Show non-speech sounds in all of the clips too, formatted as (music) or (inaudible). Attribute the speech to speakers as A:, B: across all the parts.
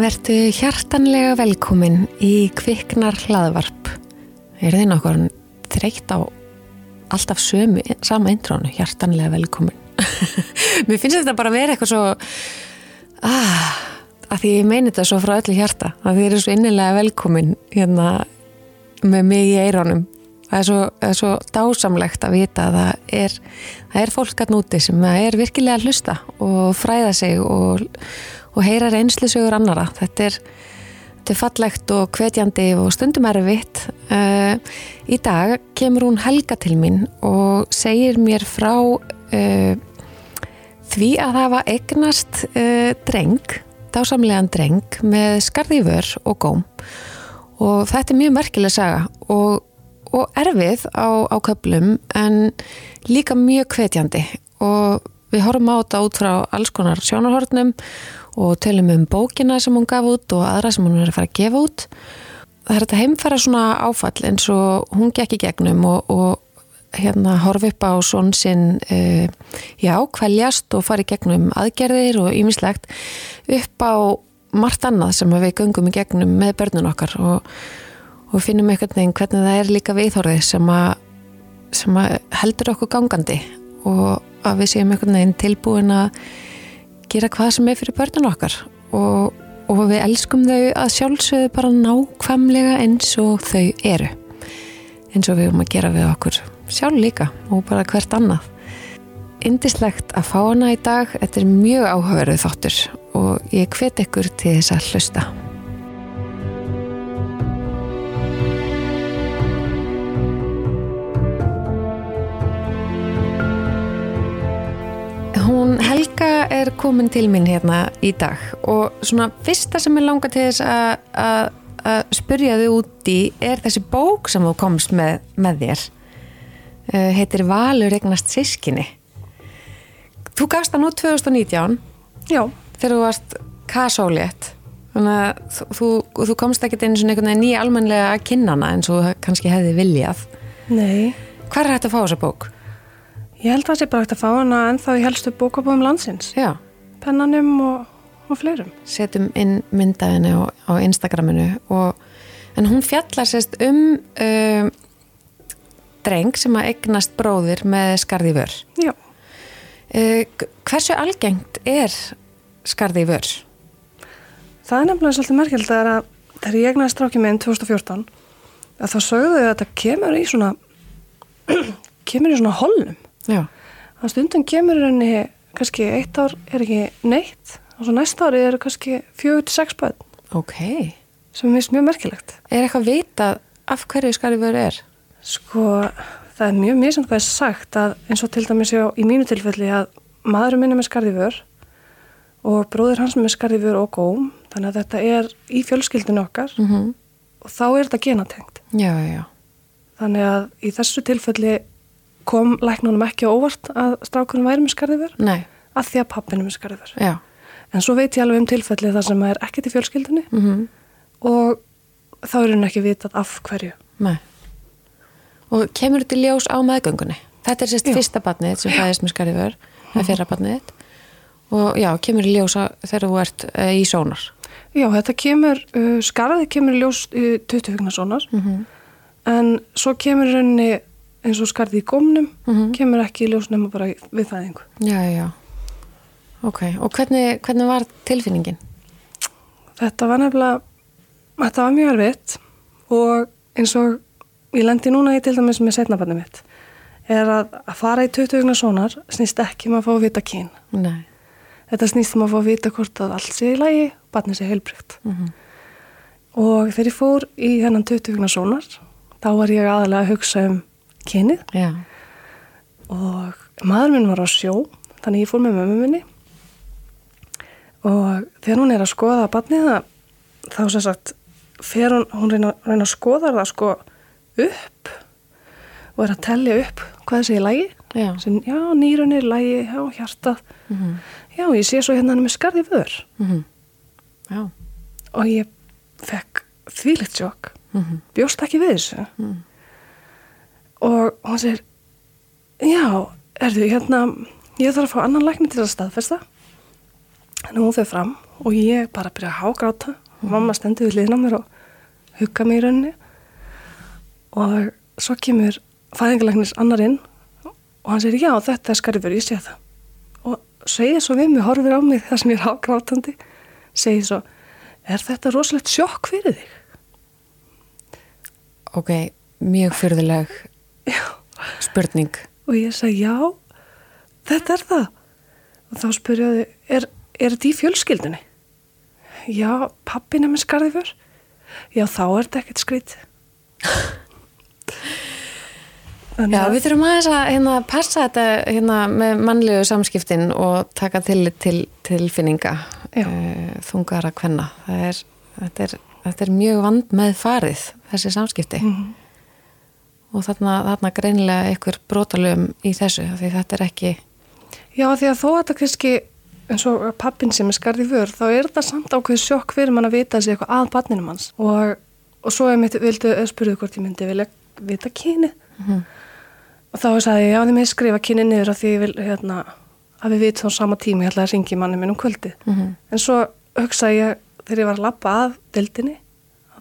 A: Vertu hjartanlega velkomin í kviknar hlaðvarp. Er þið nokkur þreytt á alltaf sömu, sama intrónu, hjartanlega velkomin. (laughs) Mér finnst þetta bara að vera eitthvað svo, ah, að því ég meini þetta svo frá öllu hjarta, að þið eru svo innilega velkomin hérna með mig í eironum. Það er svo, það er svo dásamlegt að vita að það er, það er fólk að núti sem er virkilega að hlusta og fræða sig og, og heyra reynslusögur annara. Þetta er, þetta er fallegt og hvetjandi og stundum erfitt. Uh, í dag kemur hún Helga til mín og segir mér frá uh, því að hafa eignast uh, dreng, dásamlegan dreng með skarðívör og góm og þetta er mjög merkileg saga og, og erfið á, á köplum en líka mjög hvetjandi og við horfum á þetta út frá alls konar sjónarhortnum og tölum um bókina sem hún gaf út og aðra sem hún er að fara að gefa út. Það er þetta heimfæra svona áfall eins og hún gekk í gegnum og, og hérna horfi upp á svon sinn uh, já, kvæljast og fari gegnum aðgerðir og ýmislegt upp á margt annað sem við göngum í gegnum með börnun okkar og, og finnum einhvern veginn hvernig það er líka viðhorðið sem sem að heldur okkur gangandi og að við séum einhvern veginn tilbúin að gera hvað sem er fyrir börnun okkar. Og, og við elskum þau að sjálfsögðu bara nákvæmlega eins og þau eru. Eins og við erum að gera við okkur sjálf líka og bara hvert annað. Indislegt að fá hana í dag, þetta er mjög áhugaverðu þáttur og ég hvet ykkur til þess að hlusta. Komin til mín hérna í dag og svona fyrsta sem ég langar til þess að, spyrja þau út í er þessi bók sem þú komst með, með þér. Uh, heitir Valur eignast sískinni. Þú gafst það nú 2019
B: Já,
A: þegar þú varst kasólétt þannig að þú, þú, komst ekkert einu svona einhvern veginn nýja almenlega að kynna hana eins og kannski hefði viljað
B: nei.
A: Hvað er hægt að fá þessa bók?
B: Ég held að það sé bara hægt að fá hana ennþá í helstu bókabóðum landsins.
A: Já,
B: Pennanum og, og fleirum.
A: setjum inn myndaðinu á, á Instagraminu og, en hún fjallar sérst um um dreng sem að eignast bróðir með skarði vör
B: Já,
A: uh, Hversu algengt er skarði vör?
B: það er nefnilega svolítið merkjöld að þegar ég egnaði strákið minn 2014 að þá sögðu þau að þetta kemur í svona (clears throat) kemur í svona holnum.
A: Já,
B: Að stundum kemur henni kannski eitt ár er ekki neitt og svo næsta ári eru kannski fjögur til sex börn
A: ok
B: sem er mjög merkilegt.
A: Er eitthvað vitað af hverju skarði vör er?
B: Sko, það er mjög mjög hvað er sagt að eins og til dæmis já, í mínu tilfelli að maðurinn minn er með skarðivör og bróðir hans með skarðivör og góm þannig að þetta er í fjölskyldinu okkar
A: Mm -hmm.
B: og þá er þetta genatengt.
A: Já, já, já
B: Þannig að í þessu tilfelli kom læknunum ekki á óvart að strákurinn væri með skarðivör
A: Nei,
B: að því að pappinu með skarðivör.
A: já.
B: En svo veit ég alveg um tilfelli þar sem er ekkert í fjölskyldinu
A: mm
B: og þá er henni ekki vitað af hverju.
A: Nei. Og kemur þetta ljós á meðgöngunni? Þetta er sérst fyrsta barnið sem fæðist með skariför það er fyrra barnið þitt. Og já, kemur í ljós þegar þú ert uh, í sónar.
B: Já, þetta kemur, uh, skarðið kemur ljós í 20 hugna sonar
A: mm
B: en svo kemur henni eins og skarðið í gómnum
A: Mhm.
B: kemur ekki í ljós nema bara við fæðingu.
A: Já, já Ok, og hvernig, hvernig var tilfinningin?
B: Þetta var nefnilega, þetta var mjög erfitt og eins og ég lendi núna í til dæmis með setnabarni mitt er að, að fara í 20 hugna sonar snýst ekki um að fá að vita kyn.
A: Nei
B: Þetta snýst um að fá að vita hvort að allt sé í lagi, barni sé heilbrygt.
A: mm
B: Og þegar ég fór í hennan 20 hugna sonar, þá var ég aðalega að hugsa um kynið.
A: Já,
B: og maður minn var á sjó þannig ég fór með mömmu minni. Og þegar hún er að skoða barnið það, þá sem sagt fer hún, hún reyna, reyna að skoða það sko upp og er að tellja upp hvað þessi er lægi
A: já.
B: Já, nýrun er lægi, já, hjartað.
A: Mm
B: já, ég sé svo hérna hann er með skarði vör.
A: -hmm. Já.
B: Og ég fekk þvílitt sjokk.
A: Mm
B: bjóst ekki við þessu.
A: Mm.
B: Og hún segir já, erðu, hérna ég þarf að fá annan lækni til að staðfesta. Þannig hún fyrir fram og ég bara byrja að hágráta. Og mamma stendur við liðna mér og hugga mig í rauninni. Og svo kemur fæðingalegnis annar inn og hann segir já þetta er skarifur, ég sé það. Og segir svo við mig, horfir á mig þar sem ég er hágrátandi segir svo, er þetta rosalegt sjokk fyrir þig?
A: Ok, mjög fyrðuleg spurning.
B: og ég segi já, þetta er það og þá spurjaði, er, er þetta í fjölskyldunni? Já, pappin er með skarifur já, þá er þetta ekkert skrít (laughs)
A: Já, við þurfum aðeins að hérna, passa þetta hérna, með mannlegu samskiptin og taka til til tilfinninga
B: Já.
A: uh, þungara kvenna. Það er, þetta, er, þetta er mjög vand með farið, þessi samskipti.
B: Mhm.
A: Og þarna, þarna greinilega ykkur brotalöfum í þessu, því þetta er ekki...
B: Já, því að þó að þetta kannski eins og pappin sem er skarði vör þá er þetta samt ákveð sjokk fyrir mann að vita þessi eitthvað að barninum hans og, og svo er mitt, vildu spurðu hvort ég myndi vilja vita kyni
A: Mhm.
B: og þá sagði ég, já þið með skrifa kyni niður að því ég vil hérna, að við vitum á sama tíma ég ætla að ringi manni minn um kvöldi
A: Mhm.
B: en svo hugsaði ég þegar ég var að lappa að dildinni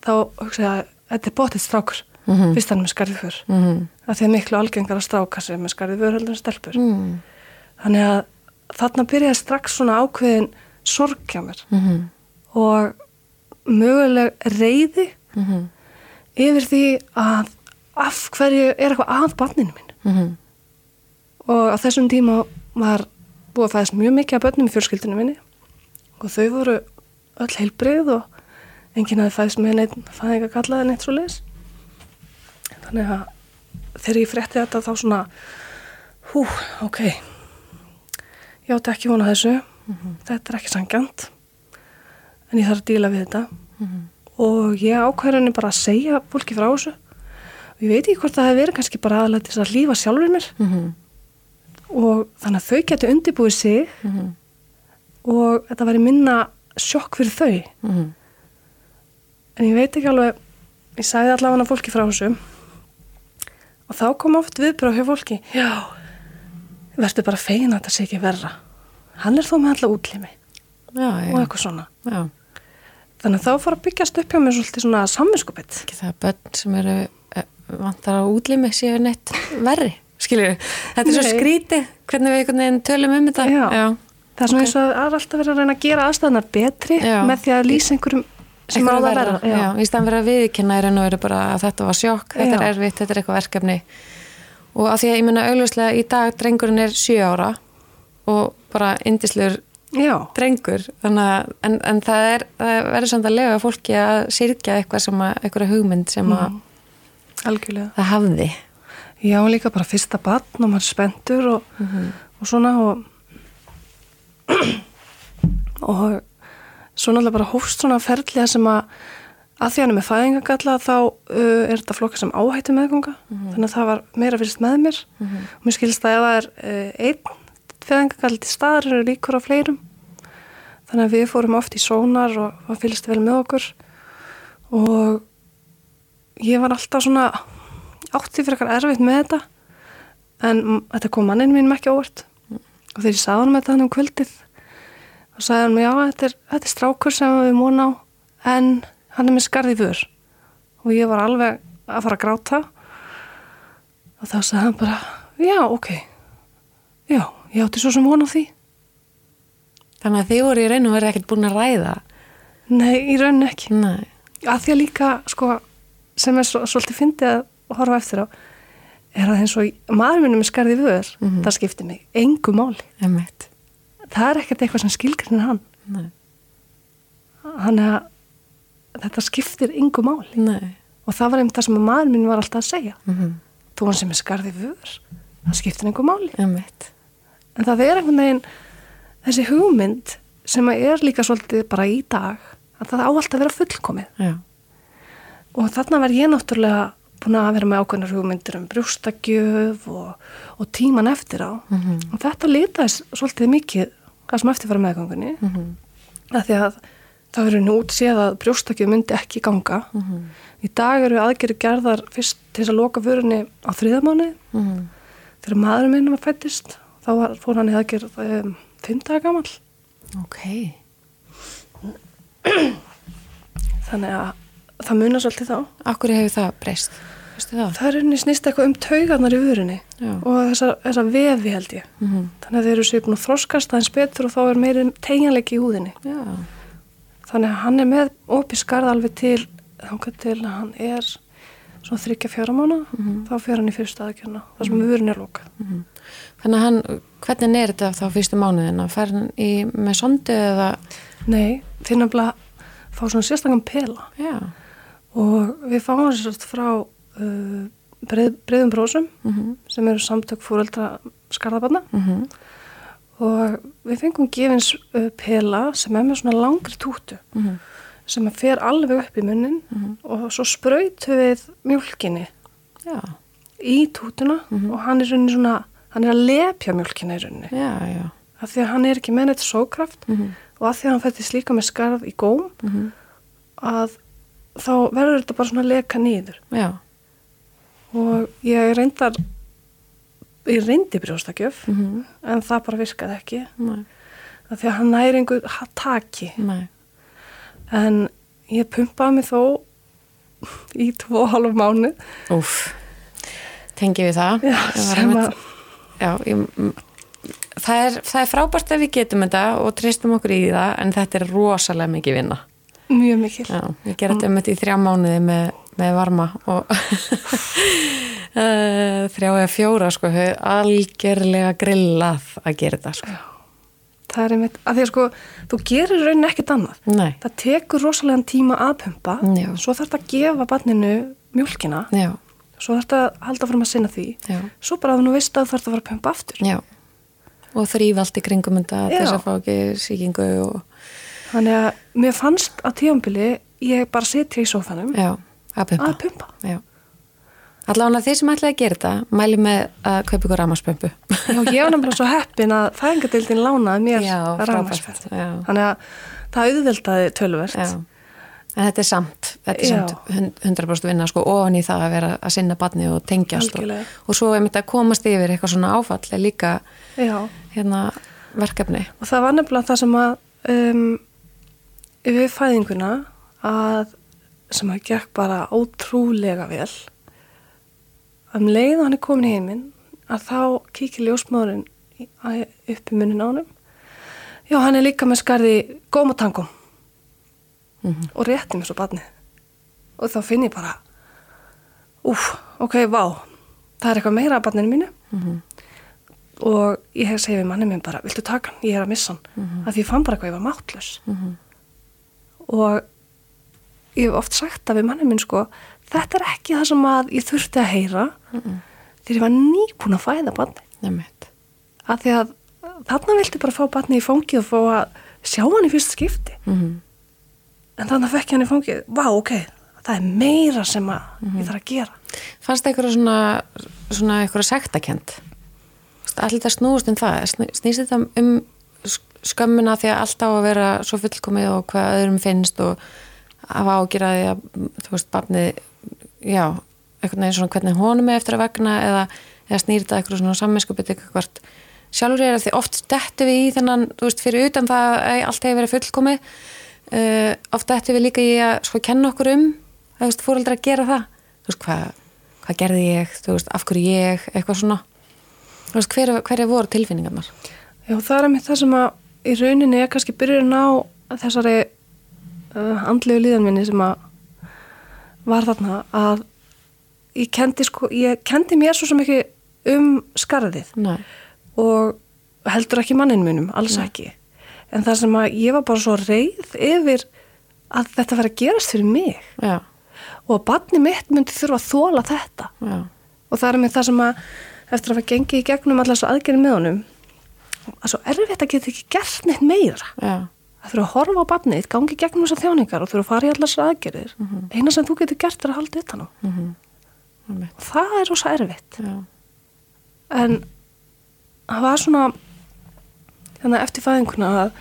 B: þá hugsaði ég að þetta er bóttið strákur
A: Mhm.
B: fyrst hann með skarði vör
A: Mm
B: að því að miklu algengar að stráka sig með skarði vör heldur en stelpur
A: -hmm.
B: Þannig að þarna byrjaði strax svona ákveðin sorg hjá mér
A: Mm
B: og möguleg reyði
A: -hmm.
B: yfir því að af hverju er eitthvað að barninu mín.
A: Mhm.
B: Og á þessum tíma var búið að fæðast mjög mikið af börnum í fjölskyldinu minni og þau voru öll heilbrið og enginn hafi fæðist með neitt fæðinga kallaði neitt svo leis. Þannig að þegar ég frétti þetta þá svona, hú, ok, ég átti ekki vona þessu, þetta er ekki sangjant, en ég þarf að díla við þetta. Og ég ákvæðurinn bara að segja fólki frá þessu. Og ég veit ekki hvort það hefur verið kannski bara til þess að lífa sjálfur mér.
A: Mhm.
B: og þannig að þau getur undirbúið sig.
A: Mhm.
B: og þetta væri minna sjokk fyrir þau.
A: Mhm.
B: en ég veit ekki alveg ég sagði allavega fólki frá þessu og þá kom oft viðbröð hjá fólki já, verður bara fegin að þetta sé ekki verra hann er þó með alla útlimi
A: Já,
B: og
A: já,
B: eitthvað svona
A: já.
B: þannig að þá fór að byggjast upp hjá mér svolítið svona samvinskupið
A: Ekki það að börn sem eru eh, vantar á útlimi séu neitt verri, skilju. Þetta er svo
B: Nei.
A: skrítið, hvernig við tölum um þetta.
B: Það er svona
A: Ok.
B: eins og það er alltaf verið að reyna að gera aðstæðanar betri með því að lýsa einhverjum sem á það
A: verra,
B: verða
A: já. í staðan fyrir að viðkynna í raun og veru bara að þetta var sjokk, þetta
B: Já.
A: er erfitt, þetta er eitthvað verkefni og að því að ég menna augljóslega í dag drengurinn er 7 ára og bara indislegur
B: já,
A: drengur að, en, en það er það verður samt að lega fólki að syrkja eitthvað sem að, eitthvað hugmynd sem að
B: Mm.
A: það hafði
B: já, líka bara fyrsta barn og maður er spenntur og, og svona og (clears throat) og svo náttúrulega bara hófst svona ferðlega sem að að því hann er með fæðingagalla þá uh, er þetta flokka sem áhættu meðganga þannig að það var meira fyrst með mér. Og mér skilst að ef það er uh, einn fæðingagall til staðar eru líkur á fleirum. Þannig að við fórum oft í sónar og, og fylgst vel með okkur. Og ég var alltaf svona átti fyrir eitthvað erfitt með þetta. En mm, þetta kom manninn mínum ekki óvart. Og þegar ég sagði hann með þetta hann um kvöldið og sagði hann, já, þetta er, þetta er strákur sem við múin á en hann er með skarði vör. Og ég var alveg að fara að gráta. Og þá sagði hann bara já, ok. Já, ég átti svo sem von á því.
A: Þannig að þið voru í raun og verið ekkert búin að ræða?
B: Nei, í rauninni ekki.
A: Nei,
B: að því að líka, sko sem er svo, svolítið fyndið að horfa eftir á er að eins og maður minnum með skarði vör,
A: Mhm.
B: það skiptir mig engu máli,
A: emmitt
B: það er ekkert eitthvað sem skilgrinir hann.
A: Nei,
B: hann er að þetta skiptir engu máli.
A: Nei.
B: Og það var einmitt það sem að maður minn var alltaf að segja.
A: Mm
B: þú hann sem er skarði vör. Það skiptir engu máli.
A: Emmitt
B: en það er einhvern veginn þessi hugmynd sem er líka svolítið bara í dag að það á alltaf að vera fullkomið.
A: Já,
B: og þarna var ég náttúrulega búin að vera með ákveðnar hugmyndir um brjóstakjöf og, og tíman eftir á.
A: Mhm.
B: og þetta litaðis svolítið mikið það sem eftir var meðgangunni
A: Mhm.
B: af því að það verður nú útséð að brjóstakjöf myndi ekki ganga
A: Mhm.
B: í dag eru aðgerri gerðar fyrst til þess að loka vörunni á þriðamáni
A: Mhm.
B: þegar maðurinn minn var fættist þá var, fór hann í aðgerð um, fimm daga gamall
A: ok
B: þannig að það munar svolítið þá
A: Akkur hefur það breyst? Það?
B: það er unni snýst eitthvað um taugarnar í vörunni
A: Já.
B: og þessa, þessa vefi held ég
A: Mhm.
B: þannig að þeir eru sér búin að þroskast aðeins betur og þá er meiri tegjanleiki í húðinni
A: Já.
B: þannig að hann er með opið skarð alveg til þangað til hann er svona þryggja fjóra mánu þá fer hann í fyrstu aðgjörna þar sem vörun er lókað
A: Þannig að hann, hvernig er þetta þá fyrstu mánuðina? Fær hann í, með sondu eða?
B: nei, þeir nefnilega fá svona sérstakann pela
A: Já.
B: og við fáum þess að frá uh, breið, breiðum brósum
A: Mm
B: sem eru samtök fóreldra skarðabanna
A: -hmm.
B: og við fengum gefins uh, pela sem er með svona langri tútu
A: Mhm.
B: sem að fer alveg upp í munnin og svo sprautu við mjölkinni
A: Já.
B: í tútuna og hann er svona hann er að lepja mjölkinni í rauninni
A: Já, já.
B: af því að hann er ekki með neitt sókraft
A: Mhm.
B: og af því að hann fættist líka með skarð í góm
A: Mhm.
B: að þá verður þetta bara svona leka nýður
A: Já.
B: Og ég reyndar ég reyndi brjóstakjöf
A: Mhm.
B: en það bara virkaði ekki því að hann næri einhver taki
A: Nei.
B: en ég pumpaði mig þó í tvo og hálf mánu
A: Úf. Tengi við það.
B: Já, sem að
A: Já, ég, það, er, það er frábært ef við getum þetta og treystum okkur í það en þetta er rosalega mikið vinna.
B: mjög mikil
A: Já, ég ger þetta um þetta í þrjá mánuði með, með varma og uh, (laughs) þrjá eða fjóra sko, hefur algjörlega grillað að gera þetta sko.
B: það er einmitt, af því að sko þú gerir raunin ekkert annað.
A: Nei,
B: það tekur rosalega tíma að pumpa
A: Já.
B: svo þarf það að gefa barninu mjölkina
A: já,
B: svo þarf það að halda fram að sinna því
A: já,
B: svo bara að þú veist að þarf það að fara að pumpa aftur.
A: Já. Og þrýf allt í kringum til
B: Já.
A: þess að fá ekki sýkingu og
B: þannig að mér fannst á tíambili ég bara sitja í sófanum
A: já, að pumpa.
B: að pumpa.
A: Allavega þeir sem ætlaði að gera þetta, mæli með að kaupa ykkur ramaspömpu.
B: Já, ég var nefnilega svo heppin að fæðingadeildin lánaði mér
A: já.
B: Þannig að það auðveldaði tölvert.
A: Já. En þetta er samt, þetta er samt hund- 100% vinna sko ofan í það að vera að sinna badni og tengjast og, og svo er mitt að komast yfir eitthvað svona áfall líka hérna verkefni.
B: og það var nefnilega það sem að um, við fæðinguna að sem að gekk bara ótrúlega vel um leið og hann er komin í heiminn að þá kíkir að- upp í munnin á honum já, hann er líka með skarði gómatangum
A: Mhm.
B: og rétti mér svo barnið og þá finn ég bara úf, ok, vá það er eitthvað meira af barninu mínu
A: Mhm.
B: og ég hef segið við manni minn bara, viltu taka hann, ég er að missa hann
A: Mhm.
B: af því ég fann bara eitthvað, ég var máttlaus
A: Mhm.
B: og ég hef oft sagt að við manni minn sko þetta er ekki það sem að ég þurfti að heyra
A: Mhm.
B: þegar ég var nýbúin að fæða barni af því að þarna vilti bara fá barni í fangið og fá að sjá hann í fyrst skipti.
A: Mm
B: en þannig að fekk hann í fangið, vá ok það er meira sem að
A: Mhm.
B: ég þarf að gera.
A: Fannst það eitthvað svona, svona eitthvað sektakent? Þetta snúist um það, Sný- snýst þetta um sk- skömmuna því að allt á að vera svo fullkomið og hvað öðrum finnst og hafa ágjörði að, þú veist, barnið, já, eitthvað neginn svona hvernig honum er eftir að vegna eða, eða snýr þetta eitthvað svona samminskupið eitthvað sjálfur er að því oft dettu við í þennan, þú veist, fyrir utan það að allt hefur verið fullkomið. Uh, oft dettu við líka í að sko kenna okkur um, að þú veist, fóreldra að gera það. Þú veist, hvað, hvað gerði ég? Þú veist, af hverju ég, eitthvað svona. Þú veist, hver, hver er voru tilfinningarnar?
B: Já, það er með það sem að í rauninni er kannski byrjun á þessari uh, andlegu líðan minni sem að var þarna að ég kendi sko, ég kendi mér svo sem ekki um skarðið.
A: Nei,
B: og heldur ekki mannin munum, alls ekki. En það sem að ég var bara svo reyð yfir að þetta verið að gerast fyrir mig.
A: Já,
B: og að barni mitt myndi þurfa að þóla þetta.
A: Já,
B: og það er með það sem að eftir að hafa gengið í gegnum allar svo aðgerið með honum að svo erfitt að geta ekki gert neitt meira.
A: Já
B: að þurfa að horfa á barnið, gangi gegnum þessar þjáningar og þurfa að fara í allar svo aðgerið eina sem þú getur gert er að halda utan á.
A: Mm -hmm.
B: það er rosa erfitt.
A: Já,
B: en það var svona þannig að eftir fæðinguna að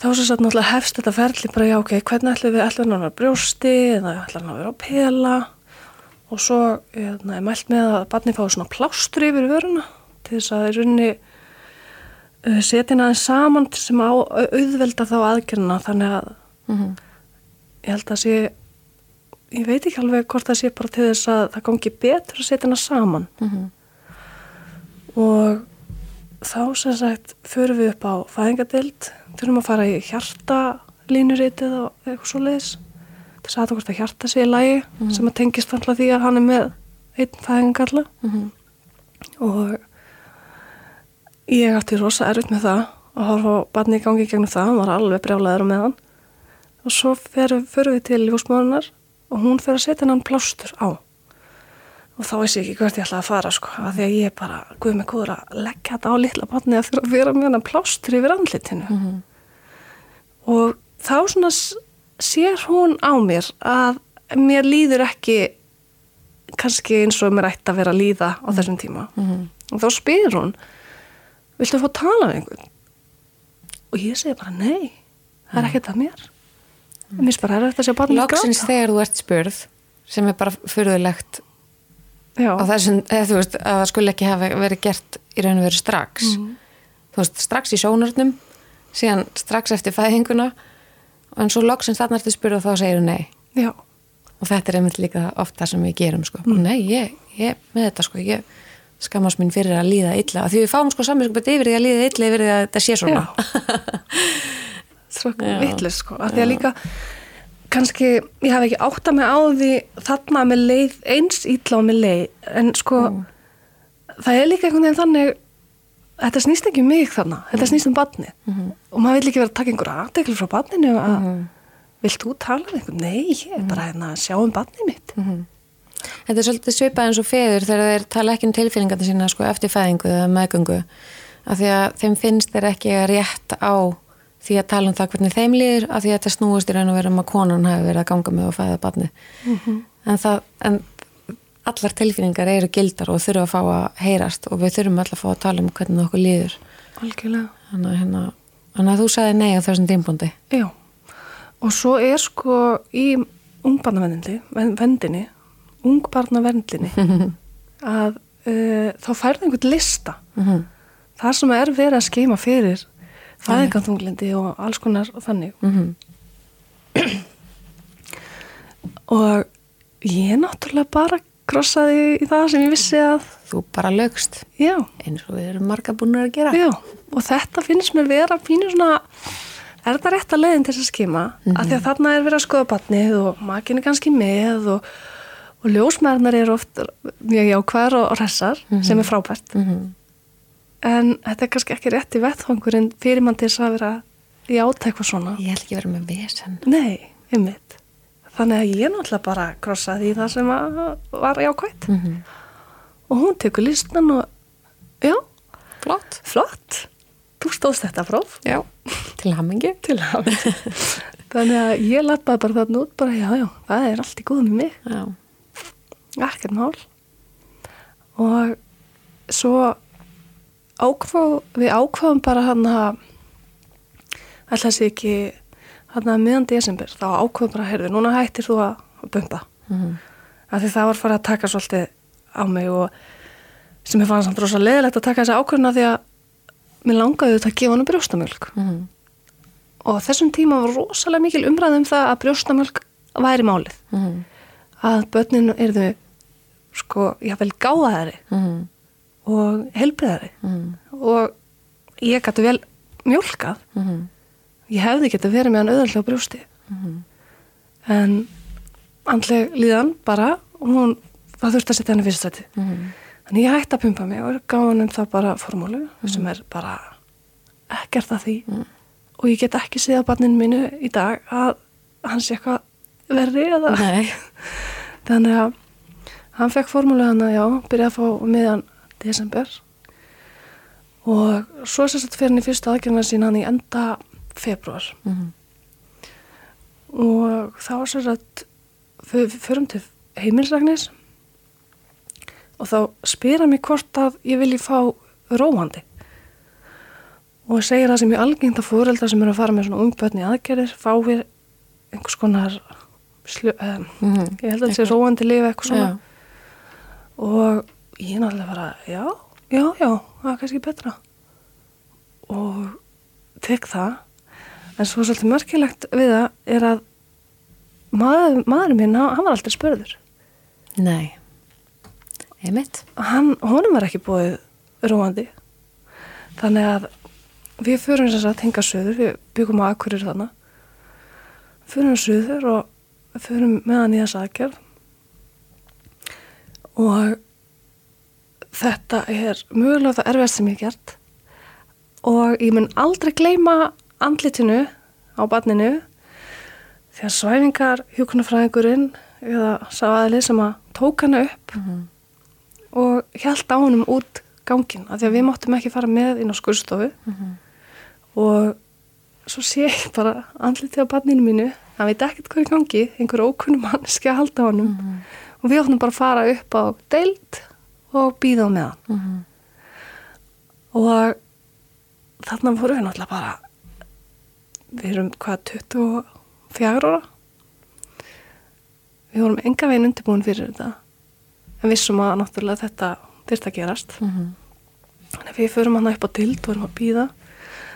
B: þá svo satt náttúrulega hefst þetta ferli bara já ok, hvernig ætlum við ætlum við að vera á brjósti eða ætlum við að vera á pela? Og svo hérna, er mælt með að barni fái svona plástur yfir vöruna til þess að í rauninni uh, setja hérna saman sem á auðvelda þá aðgerna þannig að
A: Mhm.
B: ég held að sé ég veit ekki alveg hvort það sé bara til þess að það gangi betur að setja hana saman
A: Mhm.
B: og þá sem sagt förum við upp á fæðingadild þurfum að fara í hjartalínuritið og eitthvað svo leiðis þess að það hvort að hjarta sé í lagi sem að tengist alltaf því að hann er með einn fæðingalla
A: Mhm.
B: og ég átti rosa erfitt með það að horfa barni í gangi gegnum það, hann var alveg brjálæður með hann og svo förum við til ljósmóðunar og hún fer að setja hann plástur á. Og þá veist ég ekki hvert ég ætlaði að fara sko, af því að ég bara, guð mig góður að leggja þetta á litla barni að fyrir að vera með hann plástur yfir andlitinu.
A: Mhm.
B: og þá svona sér hún á mér að mér líður ekki kannski eins og mér ætti að vera að líða á þessum tíma.
A: Mhm.
B: og þá spyr hún viltu fá að tala við einhvern? Og ég segi bara nei það er ekkert að mér. Mér finnst bara að sjá barnið
A: Loksins þegar þú ert spurð sem er bara fyrðulegt á þessum, eða þú veist, að það skulle ekki hafa verið gert í raun og veru strax.
B: Mhm.
A: þú veist, strax í sjónarnum síðan strax eftir fæðinguna en svo loksins þarna ertu spurð og þá segir þú nei.
B: Já,
A: og þetta er einmitt líka oft það sem við gerum sko.
B: Mm.
A: nei, ég, ég, með þetta sko ég skammast mín fyrir að líða illa. Því við fáum sko saminskupið yfir því að líða illa yfir því að þetta sé svona.
B: Svo
A: Já. (laughs)
B: vittlust sko, af því að líka kannski, ég hef ekki átta mig á því þarna með leið eins ítla og með leið, en sko það er líka einhvern veginn þannig þetta snýst ekki um mig þarna. Þetta snýst um barnið. Og maður vil ekki vera að taka einhverja aðtekli frá barninu að vilt þú tala við einhvern? Nei, ég er bara hérna að sjá um barnið mitt
A: Þetta er svolítið svipað eins og feður þegar þeir tala ekki um tilfinningarna sína sko, eftir fæðingu eða meðgöngu. Af því að þeim finnst þeir ekki rétt á því að tala um það hvernig þeim líður af því að þetta snúist í raun og veru um að konan hafi verið að ganga með og fæða barni en, það, en allar tilfinningar eru gildar og þurfa að fá að heyrast og við þurfum alltaf að fá að tala um hvernig okkur líður.
B: Algjörlega.
A: Þannig hérna, að þú sagði nei á þessum tímpúndi
B: Já, og svo er sko í ungbarnavendinni, vendinni, ungbarnavendinni (laughs) að uh, þá færði einhvern lista.
A: mm
B: Það sem er verið að skeima fyrir fæðinganþunglindi og alls konar og þannig. (clears throat) Og ég náttúrulega bara krossaði í það sem ég vissi að,
A: Þú bara lögst
B: já,
A: eins og við erum marga búin að gera.
B: Já, og þetta finnst mér vera pínu svona, er þetta rétt að leiðin til þess að skima, af því að þarna er verið að skoða batnið og makin er kannski með og, og ljósmærnar eru oft mjög jákvæðar og, hressar sem er frábært.
A: Mm
B: en þetta er kannski ekki rétt í vettfangurinn fyrir mann til þess að vera játa eitthvað svona.
A: Ég ætla ekki vera með vesen.
B: Nei, einmitt. Þannig að ég náttúrulega bara krossaði í það sem var jákvætt.
A: Mm -hmm.
B: og hún tekur listan og já,
A: Flott.
B: Flott. Þú stóðst þetta próf.
A: Já, til
B: að (laughs) þannig að ég lappaði bara þarna út bara já, já, það er allt í góð með mig.
A: Já,
B: ekkert mál. Og svo ákvað, við ákvaðum bara hann að ætla sér ekki hann að miðan desember þá ákvaðum bara, heyrðu, núna hættir þú að bumba
A: mm
B: af því það var farið að taka svolítið á mig og sem ég fann samt rosa leðilegt að taka þessi ákvörðuna því að mér langaði þetta að gefa hann brjóstamjölk
A: -hmm.
B: og þessum tíma var rosalega mikil umræð um það að brjóstamjölk væri málið.
A: Mm
B: að börninu erðu sko, jáfnvel gáðaðari
A: -hmm.
B: og helbriðari
A: Mm
B: og ég gæti vel mjölkað
A: -hmm.
B: ég hefði getið verið með hann auðvitað brjósti.
A: Mhm.
B: en andleg líðan bara og hún, það þurfti að setja hann í fyrst þetta
A: Mhm.
B: þannig ég hætti að pumpa mig og gaf hann um það bara formúlu sem er bara ekkert að því. Og ég get ekki séð á barninu mínu í dag að hann sé eitthvað verri eða
A: Nei (laughs)
B: Þannig að hann fekk formúlu hann að já, byrjaði að fá meðan desember. Og svo sérst að fyrir hann í fyrsta aðgjörna sín hann í enda februar
A: Mhm.
B: og þá sérst að við förum til heimilsræknis og þá spyr hann mig hvort að ég vilji fá róandi. Og segir það sem ég algengt að fóreldra sem eru að fara með svona ungbötni aðgerðir fá við einhvers konar slu, um,
A: Mhm.
B: ég held að þetta sé róandi lifi eitthvað svona.
A: Já.
B: og ég er náttúrulega bara, já, já, já það er kannski betra. Og tek það. En svo svolítið mörkilegt við það er að maður, maðurinn minn, hann var aldrei spörður
A: Nei, einmitt.
B: hann, honum var ekki búið róandi. Þannig að við förum þess að tenga söður við byggum á akkurir þannig förum söður og förum með hann í þess aðgerð. Og þetta er mögulega það erfiðast sem ég gert. Og ég mun aldrei gleyma andlitinu á barninu. Því að svæfingar hjókunarfræðingurinn eða sá aðlið sem að tók hana upp og hjælt á honum út gangin af því að við máttum ekki fara með inn á skurstofu og svo sé ég bara andlitið á barninu mínu hann veit ekkert hvað er í gangi einhver ókunnum mannski að halda honum. Og við áttum bara að fara upp á deild og býða á með hann og þarna voru við náttúrulega bara við erum hvað 24 ára? Við vorum enga veginn undirbúin fyrir þetta. En vissum að náttúrulega þetta þurft að gerast. Þannig að við förum hann upp á dild og erum að býða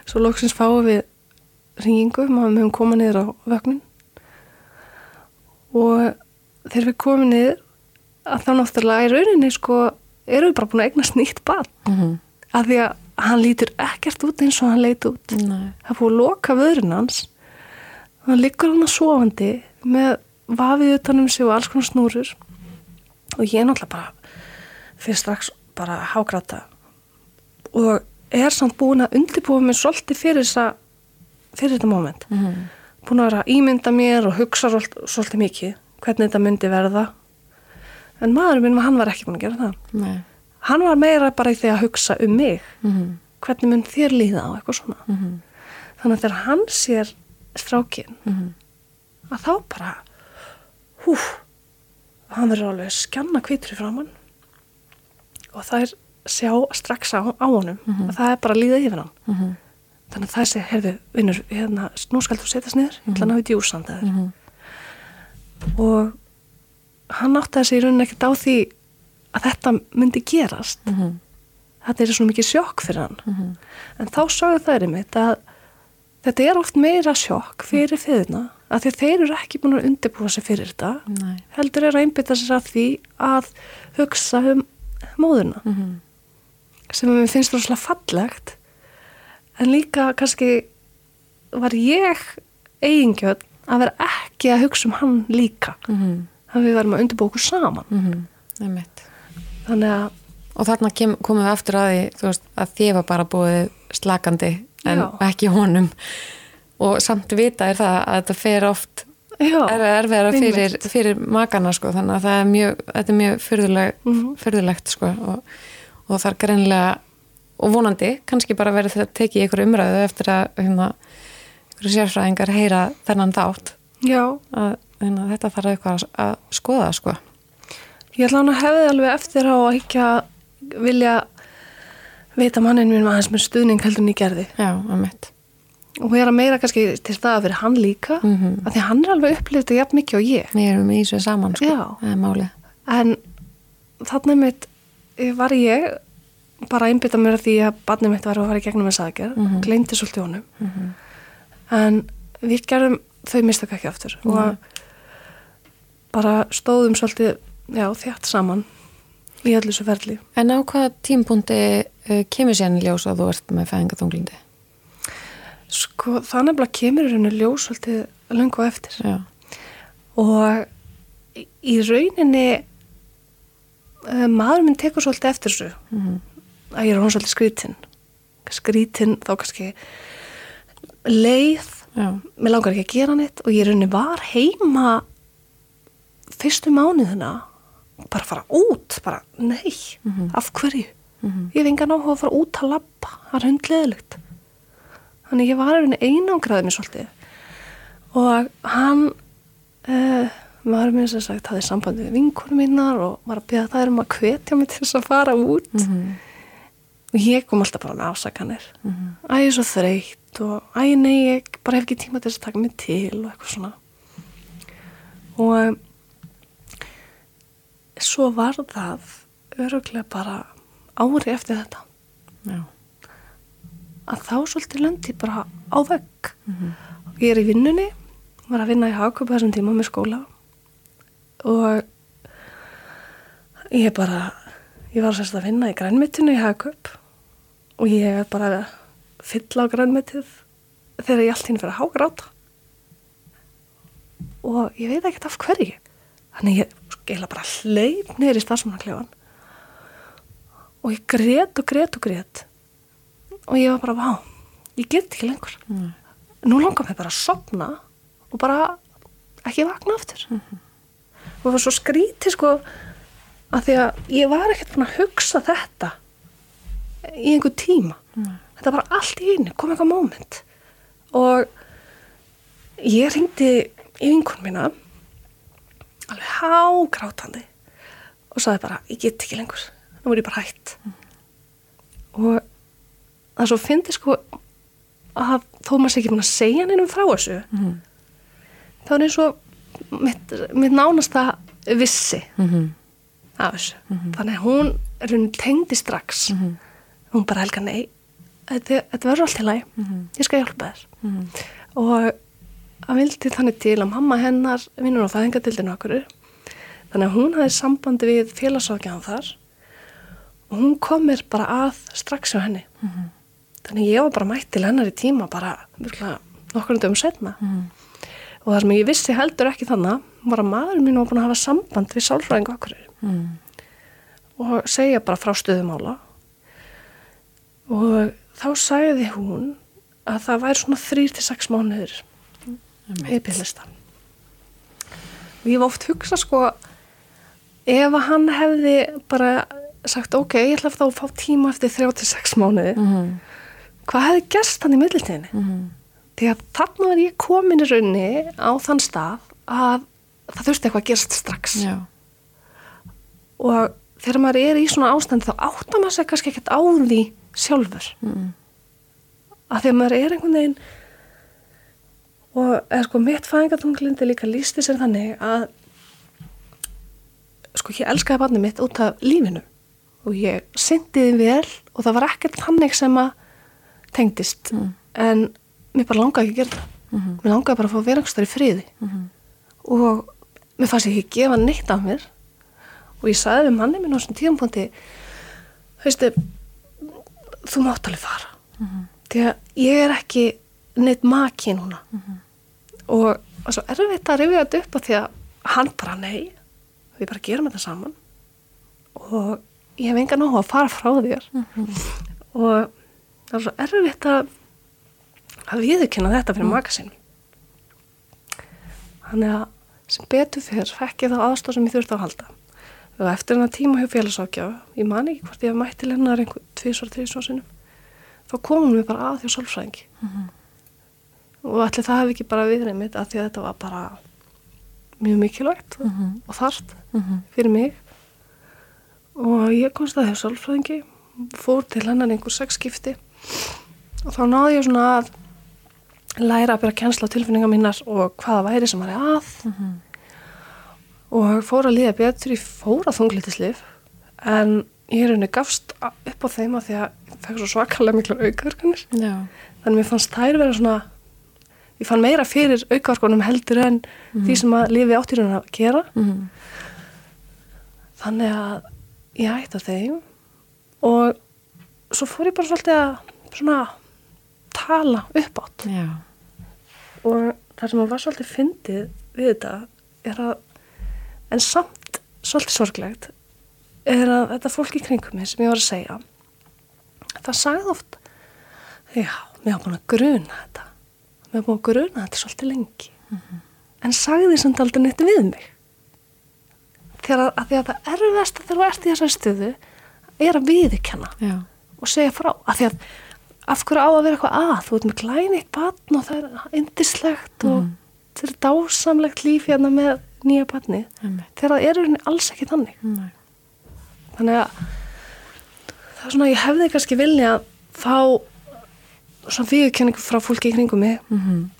B: svo loksins fáum við ringingu, maður höfum komað niður á vögnin og þegar við komum niður að þá náttúrulega í rauninni sko erum við bara búin að eignast nýtt barn.
A: Mm
B: að því að hann lítur ekkert út eins og hann leit út.
A: Nei.
B: það búið að loka vöðrun hans. Hann liggur hann að sofandi með vafið utanum sig og alls konar snúrur. Og ég náttúrulega bara fyrir strax bara að hágrata og er samt búin að undirbúa mig svolítið fyrir þessa fyrir þetta moment.
A: Mhm.
B: Búin að vera að ímynda mér og hugsa svolítið, mikið hvernig þetta myndi verða en maðurinn minn, hann var ekki búin að gera það
A: Nei.
B: hann var meira bara í því að hugsa um mig
A: Mhm.
B: hvernig mun þér líða á eitthvað svona
A: Mhm.
B: þannig að þegar hann sér strákin
A: Mhm.
B: að þá bara húf hann verður alveg skjanna kvítri framann og það er sjá strax á, á honum að það er bara að líða yfir hann
A: Mhm.
B: Þannig að það sé, heyrðu, vinnur hérna, nú skal þú setjast niður, ég ætla að ná í djúsand mm
A: Mhm.
B: og hann átti að segja í rauninni ekkert á því að þetta myndi gerast
A: Mhm.
B: þetta er svona mikið sjokk fyrir hann
A: Mhm.
B: en þá sögðu þær einmitt að þetta er oft meira sjokk fyrir feðina að því þeir eru ekki búin að undirbúa sig fyrir þetta
A: Nei.
B: heldur er að einbytta sér að því að hugsa um móðuna
A: Mhm.
B: sem mér finnst rosalega fallegt en líka kannski var ég eigingjöld að vera ekki að hugsa um hann líka
A: Mhm.
B: að við varum að undirbúa okkur saman
A: Mhm. Einmitt.
B: þannig að
A: Og þarna kem, komum við aftur að því veist, að þið var bara búið slakandi en
B: Já.
A: ekki honum og samt vita er það að þetta fer oft
B: já,
A: er erfiðara fyrir, fyrir makana sko, þannig að er mjög, þetta er mjög fyrðuleg,
B: Mhm.
A: fyrðulegt sko, og, og það er greinlega og vonandi, kannski bara verið þetta tekið ykkur umræðu eftir að hérna, ykkur sérfræðingar heyra þennan þátt.
B: Já,
A: að hérna, þetta þarf eitthvað að, að skoða sko.
B: ég ætla hann að hefði alveg eftir á að ekki að vilja veita mannin minn aðeins með stuðning heldur en ég gerði.
A: Já, að mitt
B: og vera meira kannski til staða fyrir hann líka
A: Mhm.
B: af því að hann er alveg upplýtt jafn mikið og ég.
A: Við erum í þessu saman sko, það er málið.
B: En þarna mitt var ég bara að einbytta mér að því að barnið mitt var að fara í gegnum þess aðgerð, mm. -hmm. gleymdi svolítið honum en við gerðum þau mistök ekki aftur og bara stóðum svolítið já, þjátt saman í öllu þessu ferli
A: En á hvaða tímpunkti uh, kemur sér í ljós að þú ert með fæðingatunglindi?
B: sko það nefnilega kemur rauninu ljós svolítið löngu á eftir
A: Já,
B: og í- rauninni uh, maður minn tekur svolítið eftir þessu
A: Mhm.
B: Að ég er hún svolítið skrítin. Skrítin þá kannski leið.
A: Já,
B: mér langar ekki að gera neitt og ég í rauninni var heima fyrstu mánuðina bara fara út bara nei, af hverju?
A: Mhm.
B: ég hef engan áhuga að fara út að labba það er hundleðilegt þannig ég var einangraðið mér svolítið. Og hann uh, var mér sem sagt hafði sambandi við vinkunum mínar og var að byrja þær um að hvetja mig til þess að fara út.
A: Mhm.
B: Og ég kom alltaf bara með afsakanir
A: Mhm.
B: æ, ég er svo þreytt og æ, nei, ég bara hef ekki tíma til þess að taka mig til og eitthvað svona. Og um, svo var það öruglega bara ári eftir þetta.
A: Já.
B: Að þá svolítið lendi ég bara á vegg. Ég er í vinnunni var að vinna í Hagköp þessum tíma með skóla. Og ég bara ég var sérst að vinna í grænmitinu í Hagköp og ég er bara að fylla á grænmitið þegar ég allt hinn fyrir að hágráta. Og ég veit ekkert af hverju. Þannig ég eila bara hleyp niður í starfsmannaklefan og ég grét og grét og grét. Og ég var bara, vá, ég get ekki lengur.
A: Nei.
B: nú langar mér bara að sopna og bara ekki vakna aftur. Og það var svo skrítið sko að því að ég var ekkert búin að hugsa þetta í einhver tíma þetta var allt í einu, kom eitthvað moment og ég ringdi í vinkun mína alveg hágrátandi og sagði bara, ég get ekki lengur nú er ég bara hætt og það svo fyndi sko að þó maður sé ekki búin að segja neinum frá þessu
A: Mhm.
B: þá er eins og mitt, mitt nánasta vissi
A: Mhm.
B: af þessu þannig að hún er hún tengdi strax hún bara helga nei þetta, verður allt í lagi. Ég skal hjálpa þér.
A: Mhm.
B: og að vildi þannig til að mamma hennar vinnur á fæðingadildinu okkur þannig að hún hafði sambandi við félagsákjaðan þar og hún kom mér bara að strax hjá henni. Þannig að ég var bara mætt til hennar í tíma bara nokkur um setna og það sem ég vissi heldur ekki þannig var að maðurinn mín var búin að hafa samband við sálfræðingu okkur
A: Mhm.
B: og segja bara frá stöðumála og þá sagði hún að það væri svona þrýr til sex mánuður í byrlista og ég var oft hugsa sko ef að hann hefði bara sagt ok, ég ætla að fá tíma eftir þrjá til sex mánuði
A: Mhm.
B: hvað hefði gerst hann í millitíðinni
A: Mhm.
B: því að þarna var ég komin í raunni á þann stað að það þurfti eitthvað að gerast strax
A: Já.
B: og þegar maður er í svona ástand þá áttar maður sér kannski ekkert á því sjálfur.
A: Mhm.
B: að því að maður er einhvern veginn og eða sko mitt fæðingatunglindi líka lísti sér þannig að sko ég elskaði barnið mitt út af lífinu. Og ég syndiði vel og það var ekkert þannig sem að tengdist. En mér bara langaði ekki að gera það. Mér langaði bara að fá að vera einhvers þar í friði. Og mér fannst ég ekki gefa neitt af mér. Og ég sagði við manni minn á þessum tíðanbúndi veistu þú mátt alveg fara. Því að ég er ekki neitt maki núna. Og það er svo erfitt að rifja þetta upp að því að hann bara nei við bara gerum þetta saman. Og ég hef enga nógu að fara frá þér. Og það er svo erfitt að að viðurkenna þetta fyrir maka sinn. Þannig að sem betur fyrr fekk ég þá aðstóð sem ég þurfti að halda og eftir hennar tíma hjá félagsákjáf ég man ekki hvort ég hef mætti lennar einhver tvísvar, tvísvar sinnum þá komum við bara að því sálfræðingi. Og allir það hef ekki bara viðrið mitt að því að þetta var bara mjög mikilvægt og þarft fyrir mig. Og ég komst að því sálfræðingi fór til hennar einhver sex skipti og þá náði ég svona að læra að byrja kjensla á tilfinningar mínar og hvaða væri sem var að og fór að líða betur, ég fór að þunglítislif en ég er henni gafst upp á þeim að því að ég fekk svo svakalega miklu aukaverkanir
A: Já.
B: þannig mér fannst þær vera svona ég fann meira fyrir aukaverkunum heldur en því sem að lifi áttýrun að gera
A: Mhm.
B: þannig að ég ætti að þeim og svo fór ég bara svolítið að svona tala upp átt
A: Já.
B: og það sem var svolítið fyndið við þetta er að en samt svolítið sorglegt er að þetta fólk í kringum mig sem ég var að segja það sagði oft já, mér hafa búin að gruna þetta. Mér hafa búin að gruna þetta svolítið lengi. En sagði samt aldrei neitt við mig. Þegar að, að því að það erfiðast þegar þú ert í þessari stöðu er að viðurkenna
A: Já.
B: og segja frá. Af því að af hverju á að vera eitthvað að? Þú ert með glæneitt batn og það er indislegt og það er dásamlegt líf hérna með nýja
A: Einmitt.
B: þegar það er rauninni alls ekki þannig.
A: Nei.
B: þannig að það er svona ég hefði kannski vilja að fá svona viðurkenningu frá fólki í kringum mig
A: Mhm.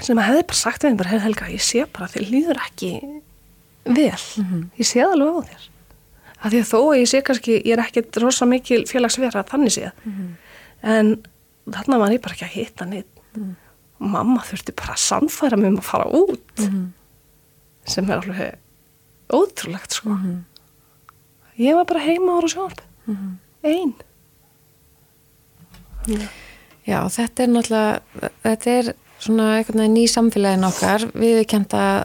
B: sem að hefði bara sagt við bara, "Heyrðu, Helga, ég sé bara að þér líður ekki vel, ég sé það alveg á þér. Að því að þó ég sé kannski, ég er ekkit rosa mikil félagsvera þannig séð, en þarna var ég bara ekki að hitta neitt og mamma þurfti bara að sannfæra mig um að fara út sem er alveg ótrúlegt sko. Ég var bara heima ára sjónarp einn
A: Já, þetta er náttúrulega, þetta er svona veginn ný samfélagin okkar, við erum kent að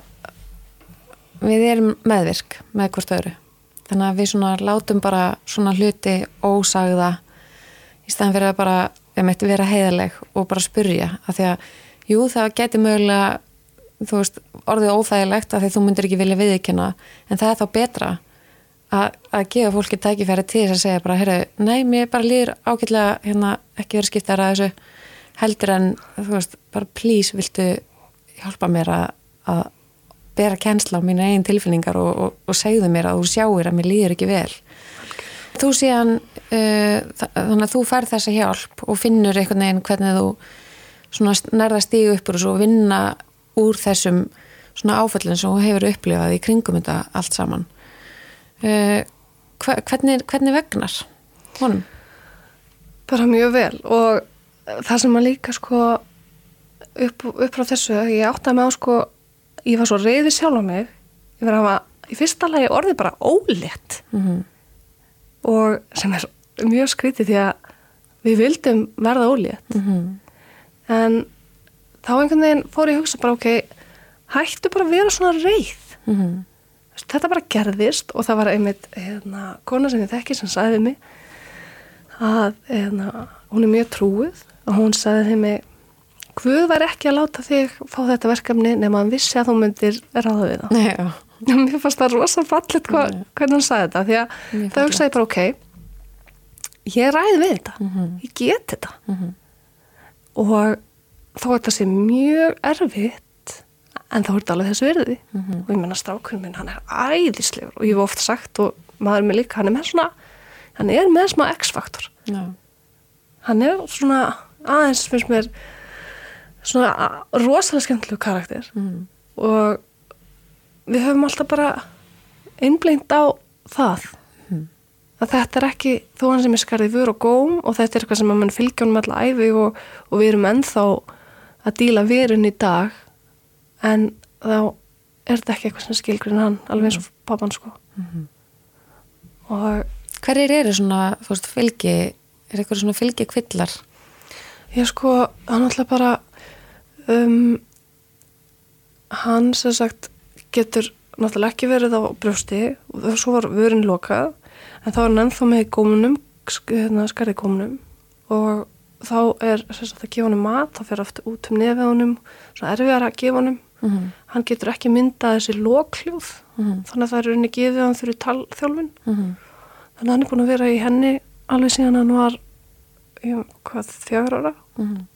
A: við erum meðvirk með hvort öðru. Þannig að við svona látum bara svona hluti ósagða í staðan fyrir að bara, við mættum vera heiðaleg og bara spurja. Af því að, jú, það getur mögulega, þú veist, orðið óþægilegt því þú myndir ekki vilja viðkjöna, en það er þá betra að, að gefa fólki tækifæri til þess að segja bara, herru, nei, mér bara líður ágætlega hérna ekki verið skiptar að þessu heldur en, þú veist, bara please, viltu hjálpa mér að, að bera kensla á mínu eigin tilfinningar og, og, og segðu mér að þú sjáir að mér líður ekki vel. Þú síðan, uh, þannig að þú færð þessa hjálp og finnur einhvern veginn hvernig þú svona nærða stígu upp úr og vinna úr þessum svona áföllin sem þú hefur upplifað í kringum þetta allt saman. Uh, hvernig, hvernig vegnar honum?
B: bara mjög vel og það sem að líka sko upp, upp frá þessu, ég átti að með á sko ég var svo reyði sjálf á mig ég var að hafa í fyrsta lagi orðið bara ólétt
A: Mm -hmm.
B: og sem er mjög skrítið því að við vildum verða ólétt
A: Mm -hmm.
B: en þá einhvern veginn fór ég að hugsa bara ok, hættu bara að vera svona reyð
A: Mm -hmm.
B: þetta bara gerðist og það var einmitt hérna, kona sem ég þekki sem sagði mig að hérna, hún er mjög trúið og hún sagði mig Guð var ekki að láta þig fá þetta verkefni nema hann vissi að þú myndir ráða við það.
A: Já, (laughs)
B: Mér fannst það rosa fallet hva,
A: Nei.
B: hvernig hún sagði þetta því að
A: Mjög
B: það hugsaði bara ok ég ræði við þetta
A: Mhm.
B: ég get þetta
A: Mhm.
B: og þó að þetta sé mjög erfitt en þá er þetta alveg þessu verði
A: Mhm.
B: og ég menna strákurinn minn, hann er æðislegur og ég hef oft sagt og maður með líka hann er með svona, hann er með smá x-faktor
A: já,
B: hann er svona aðeins finnst mér svona rosalega skemmtilegu karakter
A: Mhm.
B: og við höfum alltaf bara einblínt á það
A: Mhm.
B: að þetta er ekki þó hann sem er skarðið vör og góm og þetta er eitthvað sem að mann fylgja honum alla æfi og, og við erum ennþá að díla verun í dag en þá er þetta ekki eitthvað sem skilgrinn hann alveg eins og pappan sko. Og
A: Hverjir eru svona, veist, fylgi, er eitthvað svona fylgi kvillar?
B: Ég sko, hann alltaf bara um, hann sem sagt getur náttúrulega ekki verið á brjósti og svo var vörin lokað en þá er hann ennþá með í gómunum hérna, skarði gómunum og þá er sagt að gefa honum mat þá fyrir aftur út um nefið honum svona erfiðar að gefa honum
A: Mhm.
B: hann getur ekki myndað þessi lokhljóð
A: Mhm.
B: þannig að það er unni gefið hann fyrir talþjálfun
A: Mhm.
B: þannig að hann er búin að vera í henni alveg síðan hann var ég, hvað, fjögur ára
A: Mhm.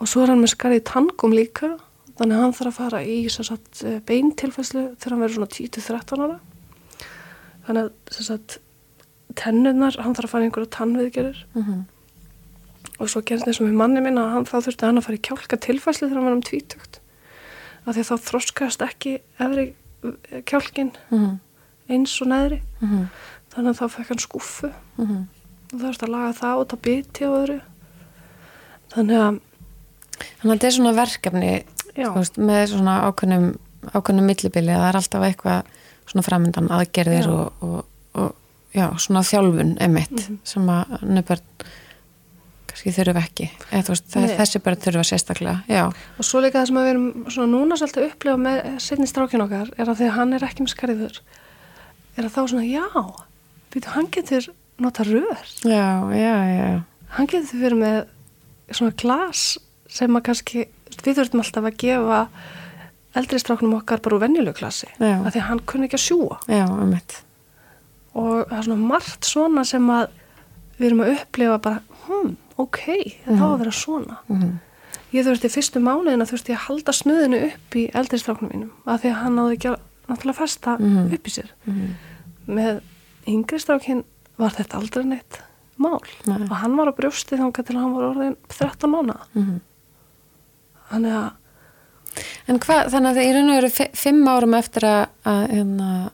B: og svo er hann með skarið tangum líka þannig að hann þarf að fara í sagt, eh, beintilfæslu þegar hann verður svona 10-13 ára þannig að sagt, tennurnar, hann þarf að fara í einhverja tannviðgerir
A: Mhm.
B: Og svo eins og með manni minna að hann, þá þurfti hann að fara í kjálka tilfæslu þegar hann var um tvítugt af því að þá þroskast ekki efri eh, kjálkin
A: Mhm.
B: eins og neðri
A: Mhm.
B: þannig að þá fekk hann skúfu
A: Mhm.
B: og það er að laga það og það biti og öðru þannig að
A: Þannig að þetta er svona verkefni veist, með svona ákveðnum ákveðnum millibili að það er alltaf eitthvað svona framöndan aðgerðir og, og, og já, svona þjálfun emitt
B: Mhm.
A: sem að nöfnbörn kannski þurfa ekki. Þú veist, þessi börn þurfa sérstaklega já,
B: Og svo líka það sem að við erum núna svolítið að upplifa með setni strákin okkar er að að hann er ekki með skariður er að þá svona, já, býtu, hann getur nota rör,
A: já, já, já.
B: Hann getur verið með svona glas sem að kannski, við þurfum alltaf að gefa eldri stráknum okkar bara úr venjulegu glasi,
A: Já.
B: að því að hann kunni ekki að sjúa
A: já, emitt
B: og það er svona margt svona sem að við erum að upplifa bara, hm, ok, það á að vera svona
A: mm
B: Ég þurfti fyrstu mánuðina þurfti ég að halda snuðinu upp í eldri stráknum mínum af því að hann náði ekki að náttúrulega festa
A: Mhm.
B: upp í sér. Með yngri strákin var þetta aldrei neitt mál
A: Nei.
B: og hann var á brjósti þangað til hann var orðin 13 mánuða.
A: -hmm.
B: Þannig að,
A: En hvað, þannig að það í raun og veru fi- fimm árum eftir að, að hérna,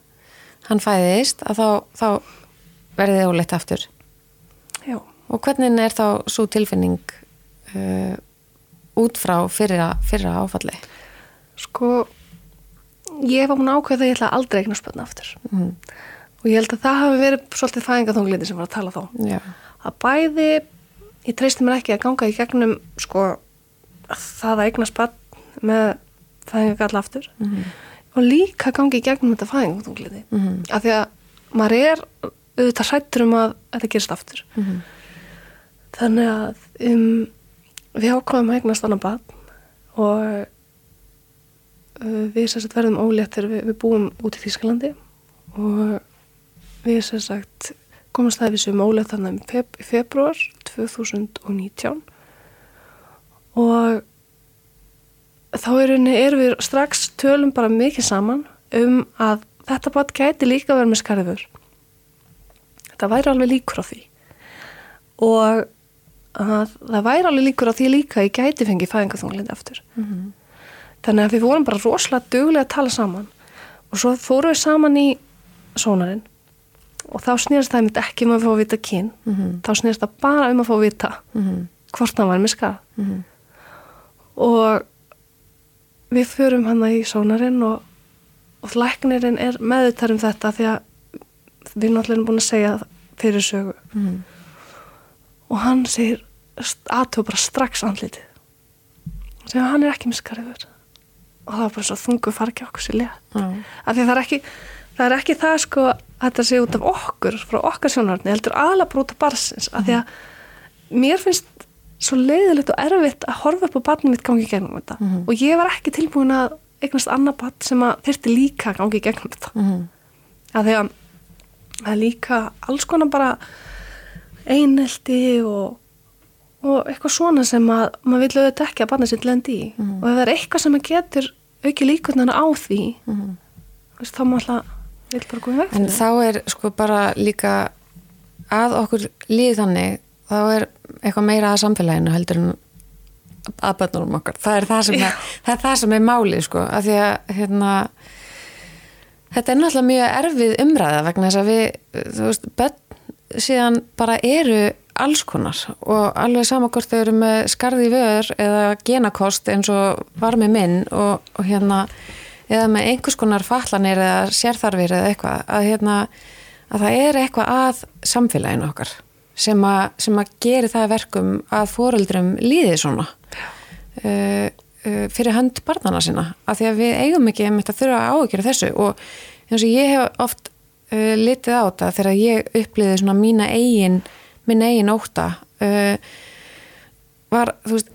A: hann fæðist að þá, þá verðið óleitt aftur Og hvernig er þá svo tilfinning uh, út frá fyrra, fyrra áfalli?
B: Sko, ég var búin að ákveða að ég ætla aldrei að eigna spötna aftur. Mm. Og ég held að það hafi verið svolítið fæðingaþunglindi sem var að tala þá.
A: Já.
B: Að bæði, ég treysti mér ekki að ganga í gegnum, sko, það að eigna spötn með fæðingagall aftur. Mm. Og líka gangi í gegnum þetta fæðingaþunglindi. Mm. Af því að maður er auðvitað hrættur um að þetta gerist aftur. Þannig að um, við ákváðum að eignast annan barn og Uh, við sagt verðum óléttir við, við búum út í Þýskalandi og við sem sagt komast það við sem ólétt þannig í feb februar 2019 og þá er erum við strax tölum bara mikið saman um að þetta bara gæti líka verið með skarðifur þetta væri alveg líkur á því. Og að það væri alveg líkur á því líka ég gæti fengið fæðingaþunglindi aftur mm -hmm. Þannig að við vorum bara rosalega duglega að tala saman og svo fórum við saman í sónarinn og þá snýrst það einmitt ekki um að fá að vita kyn, mm -hmm. þá snýrst það bara um að fá að vita mm -hmm. hvort það var með skað. -hmm. Og við förum hann í sónarinn og, og læknirinn er meðutar um þetta því að við erum náttúrulega búin að segja fyrir sögu. Og hann segir aðtöfu bara strax andlitið. Þegar hann er ekki með skarður og það var bara svo þungu fargi okkur sér létt mm. af því það er ekki það er ekki það sko að þetta sé út af okkur frá okkar sjónarni, heldur aðla bara út af barsins, af því að mér finnst svo leiðilegt og erfitt að horfa upp á barnið mitt gangi gegnum þetta mm. og ég var ekki tilbúin að eignast annað barn sem að þurfti líka gangi gegnum þetta mm. af því að það er líka alls konar bara einelti og og eitthvað svona sem að maður vil auðvitað ekki að barna sér lendi í mm. og ef það er eitthvað sem að getur auki líkvöndana á því mm. þá má alltaf vil bara góða vekk
A: en þá er sko bara líka að okkur líð þannig þá er eitthvað meira að samfélaginu heldur en að börnum okkar það er það sem er, það er, það sem er máli sko að því að hérna þetta er náttúrulega mjög erfið umræða vegna þess að við þú veist, börn síðan bara eru alls konar og alveg sama hvort þau eru með skarði vör eða genakost eins og varmi minn og, og hérna eða með einhvers konar fallanir eða sérþarfir eða eitthvað að hérna að það er eitthvað að samfélaginu okkar sem að, sem að geri það verkum að fóreldrum líði svona uh, uh, fyrir hönd barnana sína að því að við eigum ekki að þurfa að ágjöra þessu og eins og ég hef oft uh, litið á þetta þegar ég uppliði svona mína eigin minn eigin óta uh, var, þú veist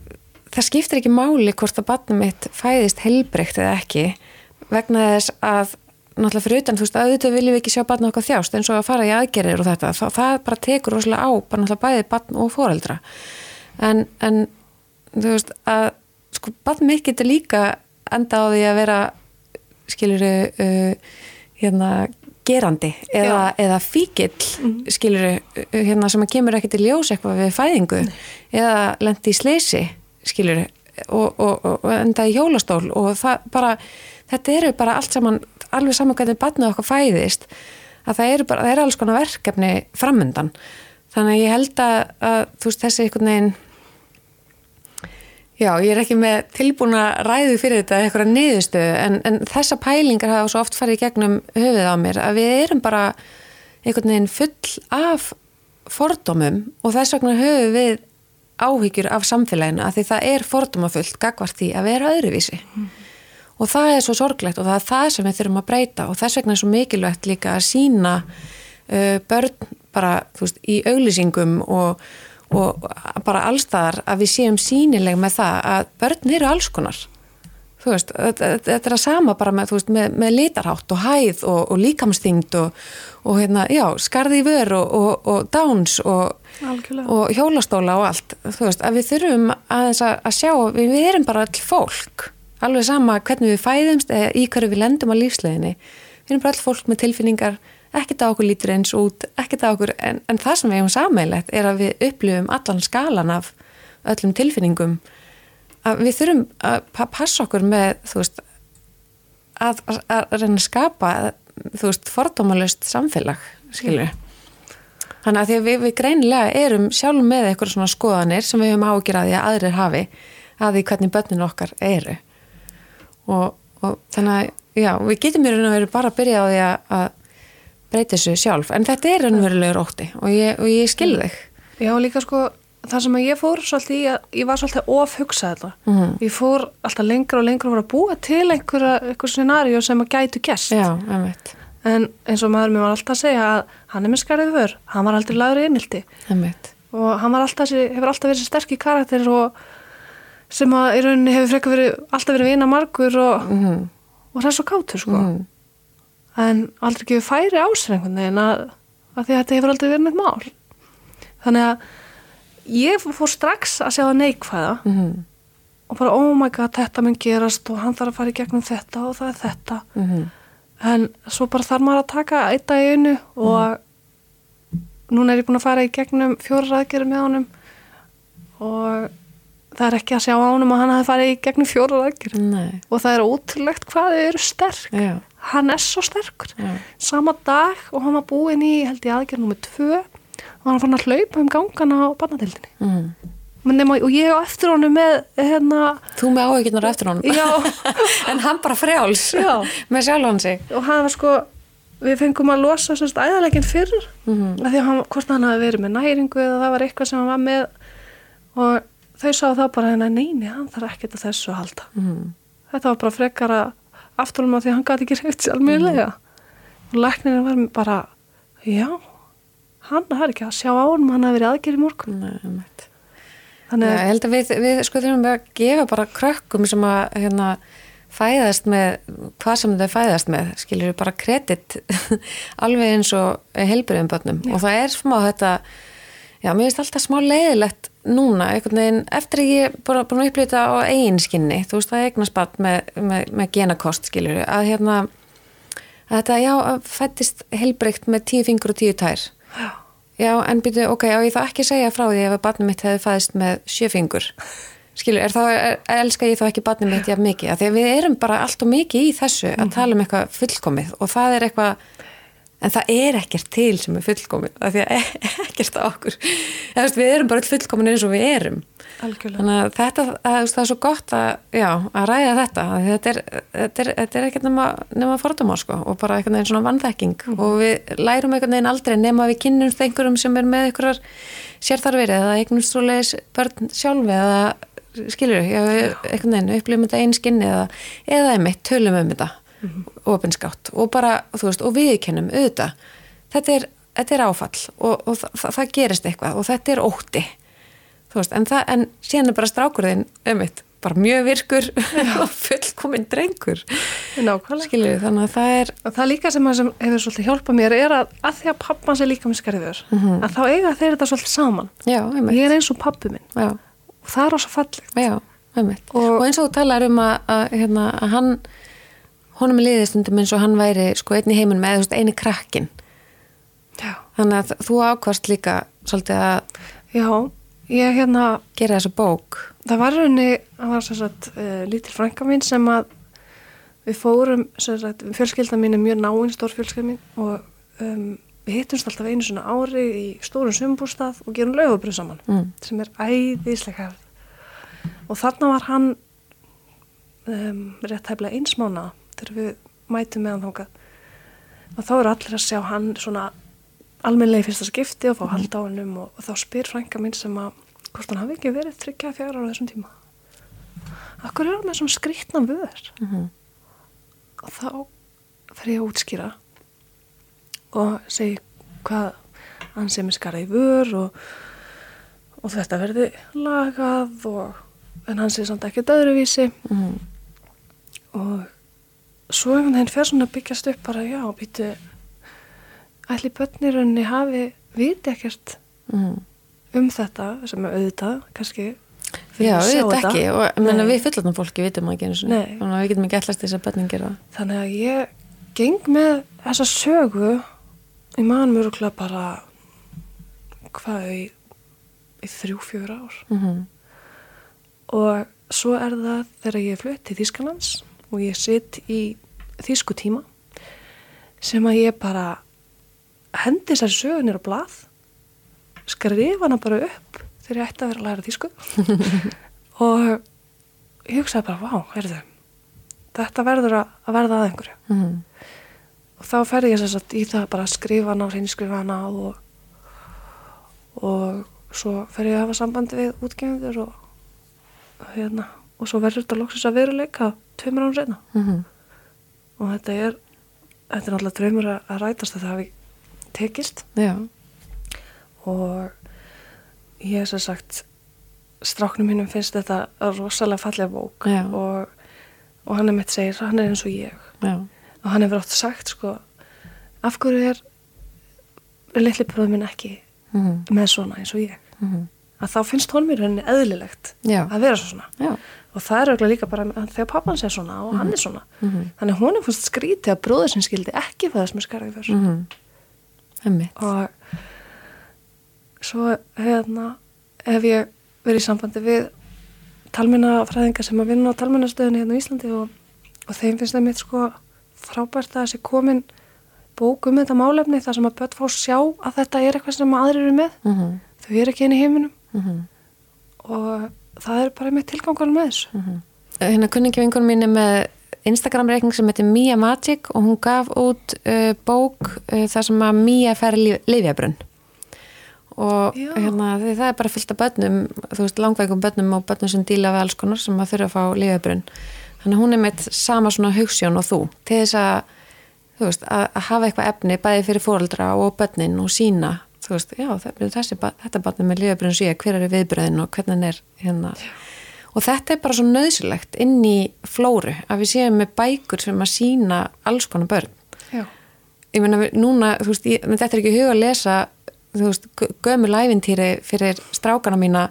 A: það skiptir ekki máli hvort að batnum mitt fæðist helbreykt eða ekki vegna þess að náttúrulega fyrir utan, þú veist, auðvitað viljum við ekki sjá batna okkar þjást eins og að fara í aðgerir og þetta það, það bara tekur rosalega á, bara náttúrulega bæði batn og foreldra. En, en þú veist, að sko batn mitt getur líka enda á því að vera skiljuru uh, hérna gerandi eða, eða fíkil mm. skilur hérna sem að kemur ekki til ljós eitthvað við fæðingu Nei. eða lendi í sleysi skilur og, og, og enda í hjólastól og það bara, þetta eru bara allt saman, alveg saman hvernig batnað okkar fæðist að það eru bara, það eru alls konar verkefni framöndan þannig að ég held að, að þú veist þessi einhvern veginn Já, ég er ekki með tilbúna ræðu fyrir þetta eitthvað niðurstöðu en, en þessa pælingar hafa svo oft farið í gegnum höfuð á mér að við erum bara einhvern veginn full af fordómum og þess vegna höfum við áhyggjur af samfélaginu að því það er fordómafullt gagvart því að vera öðruvísi mm. og það er svo sorglegt og það er það sem við þurfum að breyta og þess vegna er svo mikilvægt líka að sína uh, börn bara veist, í auglýsingum og og bara allstaðar að við séum sínileg með það að börn eru alls konar. Þú veist, þetta er að sama bara með, veist, með, með litarhátt og hæð og, og líkamsþyngd og, og hérna, já, skarði í vör og, og dáns og hjólastóla og allt, þú veist, að við þurfum að, að sjá, við, við erum bara all fólk, alveg sama hvernig við fæðumst eða í hverju við lendum á lífsleginni, við erum bara all fólk með tilfinningar ekkert að okkur lítur eins út, ekkert að okkur, en, en það sem við hefum sammeilegt er að við upplifum allan skalan af öllum tilfinningum, að við þurfum að passa okkur með, þú veist, að, að, að reyna að skapa, þú veist, fordómalust samfélag, skilur við. Þannig að því að við, við greinilega erum sjálf með eitthvað svona skoðanir sem við höfum því að aðrir hafi að því hvernig börnin okkar eru. Og, og þannig að já, við getum í raun og veru bara að byrja á því að, breyta þessu sjálf en þetta er raunverulegur ótti og ég, og ég skil þig
B: Já, líka sko, það sem ég fór svolítið í að ég var svolítið ofhugsað þetta.
A: Mhm.
B: Ég fór alltaf lengra og lengra og var að búa til einhverja, einhver scenaríu sem að gætu gæst.
A: Já, einmitt,
B: En eins og maður mér var alltaf að segja að hann er með skarðið vör, hann var aldrei lagður í einildi
A: einmitt
B: og hann alltaf, hefur alltaf verið sterk í karakter og sem að í rauninni hefur frekar verið, alltaf verið vina margur og,
A: mm
B: og hress og kátur sko.
A: -hmm.
B: En aldrei gefið færi á sér einhvern veginn að, að því að þetta hefur aldrei verið neitt mál. Þannig að ég fór strax að sjá það neikvæða
A: Mm
B: og bara oh my god þetta mun gerast og hann þarf að fara í gegnum þetta og það er þetta.
A: -hmm.
B: en svo bara þarf maður að taka eitt dag í einu og núna er ég búin að fara í gegnum fjóra ræðgerir með honum og það er ekki að sjá á honum að hann hafi farið í gegnum ræðgerir
A: Nei,
B: og það er ótrúlegt hvað þau eru sterk.
A: Já,
B: hann er svo sterkur.
A: Já,
B: sama dag og hann var búinn í held ég aðgerð nummer tvö og hann fann að hlaupa um gangana á barnadeildinni.
A: Mm.
B: nema, og ég á eftir honum með hérna,
A: Þú með áhyggjurnar eftir honum. (laughs) En hann bara frjáls.
B: Já.
A: með sjálfan sig.
B: Og hann var sko við fengum að losa sérst æðaleginn fyrr
A: Mhm.
B: af því að hann, hvort hann hafi verið með næringu eða það var eitthvað sem hann var með. Og þau sá það bara henni neini, hann þarf ekkert að þessu að halda.
A: Mm.
B: þetta var bara frekar að afturlum að því að hann gæti ekki (laughs) reyft sér almjögulega og læknirinn var bara já, hann er ekki að sjá á hann hann hafi verið aðgerð í morgun.
A: Nei, Já,
B: þannig
A: ég held að við, við sko þurfum að gefa bara krökkum sem að hérna, fæðast með hvað sem þau fæðast með, skilur við bara kredit (laughs) alveg eins og heilbriðum börnum. Og það er smá þetta já, mér finnst alltaf smá leiðilegt núna, einhvern veginn, eftir að ég bara búin að upplýta á eigin skinni þú veist það er eignaspatt með, með, með genakost skilur við, að hérna að þetta, já, að fættist heilbreykt með tíu fingur og tíu tær
B: já,
A: Já, en byrju, ok, á ég þá ekki að segja frá því ef að barnið mitt hefði fæðist með sjöfingur. Skilur, er þá, er, elska ég þá ekki barnið mitt jafn mikið? Af Því að við erum bara allt og mikið í þessu að tala um eitthvað fullkomið og það er eitthvað, en það er ekkert til sem er fullkomið, af því að (laughs) ekkert á okkur. Veist, við erum bara fullkomin eins og við erum.
B: algjörlega
A: Þannig að þetta, að, það er svo gott að, já, að ræða þetta. Þetta er, þetta er, þetta er ekkert nema, nema fordóma, sko, og bara einhvern veginn svona vannþekking og við lærum einhvern veginn aldrei nema við kynnumst einhverjum sem er með einhverjar sérþarfir eða eignumst svoleiðis börn sjálfi eða skilur já, einhvern veginn, upplifum þetta einn skinni eða, eða einmitt, tölum um þetta ofinskátt og bara, þú veist, og viðkennum auðvitað, þetta er, þetta er áfall og, og það, það, það gerist eitthvað og þetta er ótti. Veist, en, það, en síðan er bara strákurðin einmitt, bara mjög virkur (laughs) og fullkominn drengur. Við, þannig að það er
B: og það líka sem, sem hefur svolítið hjálpað mér er að, að því að pappan sé líka með skarðiður að þá eiga þeir þetta svolítið saman.
A: Já,
B: ég er eins og pappi minn.
A: Já,
B: og það er ós fallegt.
A: Já, og,
B: Og-
A: eins og þú talar um að, að, hérna, að hann honum liðið stundum eins og hann væri sko einn í heiminum eða þú veist, eini krakkin
B: já,
A: þannig að þú ákvast líka svolítið að
B: já ég hérna
A: gera þessa bók.
B: það var raunni, það var sagt uh, lítil frænka mín sem að við fórum, sem sagt, fjölskylda mín er mjög náinn, stór fjölskylda mín og um, við hittumst alltaf einu svona ári í stórum sumbústað og gerum laugabröð saman
A: mm.
B: sem er æðislega og þarna var hann um, rétt hæflega einsmána þegar við mætum með hann þákað og þá eru allir að sjá hann svona almennlega í fyrsta skipti og fá halda á hannum og, og þá spyr frænka mín sem að hvort hann hafi ekki verið þryggja fjara á þessum tíma. Akkur er hann með svona skrýtna vör?
A: Mm
B: og þá fer ég að útskýra og segi hvað hann sem er skarað í vör og, og þetta verði lagað og, en hann sé samt ekki öðruvísi.
A: Mm.
B: og svo einhvern veginn fer svona að byggjast upp bara já, býtu ætli börnirunni hafi viti ekkert
A: Mm.
B: um þetta sem er auðvitað, kannski
A: Já, auðvitað ekki og
B: Nei.
A: við fullotnum fólki vitum ekki sinni.
B: Nei.
A: þannig að við getum ekki ætlast þess að börnin gera.
B: Þannig að ég geng með þessa sögu í mann mörgulega bara hvað í, í þrjú, fjör ár
A: Mm
B: og svo er það þegar ég flutt til Þýskalands og ég sitt í þýsku tíma sem að ég bara hendi þessari sögunir á blað skrifa hana bara upp þegar ég ætti að vera að læra þýsku (laughs) og ég hugsaði bara, vá, heyrðu þetta verður að, að verða að einhverju
A: Mhm.
B: og þá ferði ég sér satt í það bara að skrifa hana og reynskrifa hana og, og svo fer ég að hafa sambandi við útgefundur og hérna og svo verður þetta loksins að veruleika tveimur án reyna
A: Mhm.
B: Og þetta er þetta er náttúrulega draumur að, rætast að það hafi tekist
A: Já.
B: og ég hef sér sagt stráknum mínum finnst þetta rosalega fallega bók og, og hann er mitt segir, hann er eins og ég
A: Já.
B: og hann hefur oft sagt sko af hverju er litli bróður minn ekki
A: Mhm.
B: með svona eins og ég
A: Mhm.
B: að þá finnst honum í rauninni eðlilegt
A: Já.
B: að vera svona
A: Já.
B: Og það er auðvitað líka bara þegar pappans er svona og hann er svona
A: Mhm.
B: þannig að honum finnst skrítið að bróður sinn skildi ekki fæðast með skarði fyrst
A: Mhm. Einmitt.
B: og svo hérna hef ég verið í sambandi við talmennafræðinga sem að vinna á talmennastöðunni hérna á Íslandi og, og þeim finnst það mitt sko frábært að þessi komin bók um þetta málefni þar sem að börn fá sjá að þetta er eitthvað sem aðrir eru með
A: Mhm.
B: þau eru ekki inn í heiminum
A: Mhm.
B: og það er bara með tilgangur með þessu
A: Mhm. Hérna kunningi vingunum mín er með Instagram-reikning sem heitir Mia Magic og hún gaf út uh, bók uh, þar sem að Mia fer lifjabrunn og
B: Já.
A: hérna, því það er bara fyllt af börnum þú veist, langveikum börnum og börnum sem díla við alls konar sem að þurfa að fá lifjabrunn þannig að hún er með sama svona hugssjón og þú til þess að þú veist, að, að hafa eitthvað efni bæði fyrir fóreldra og börnin og sína þú veist, já, þessi, þetta barni með lifjabrunn sé hver er viðbröðin og hvernig hann er hérna. Og þetta er bara svo nöðsilegt inn í flóru að við séum með bækur sem að sína alls konar börn.
B: Já.
A: ég meina við- núna, þú veist, ég, þetta er ekki hug að lesa þú veist, gö- gömul ævintýri fyrir strákana mína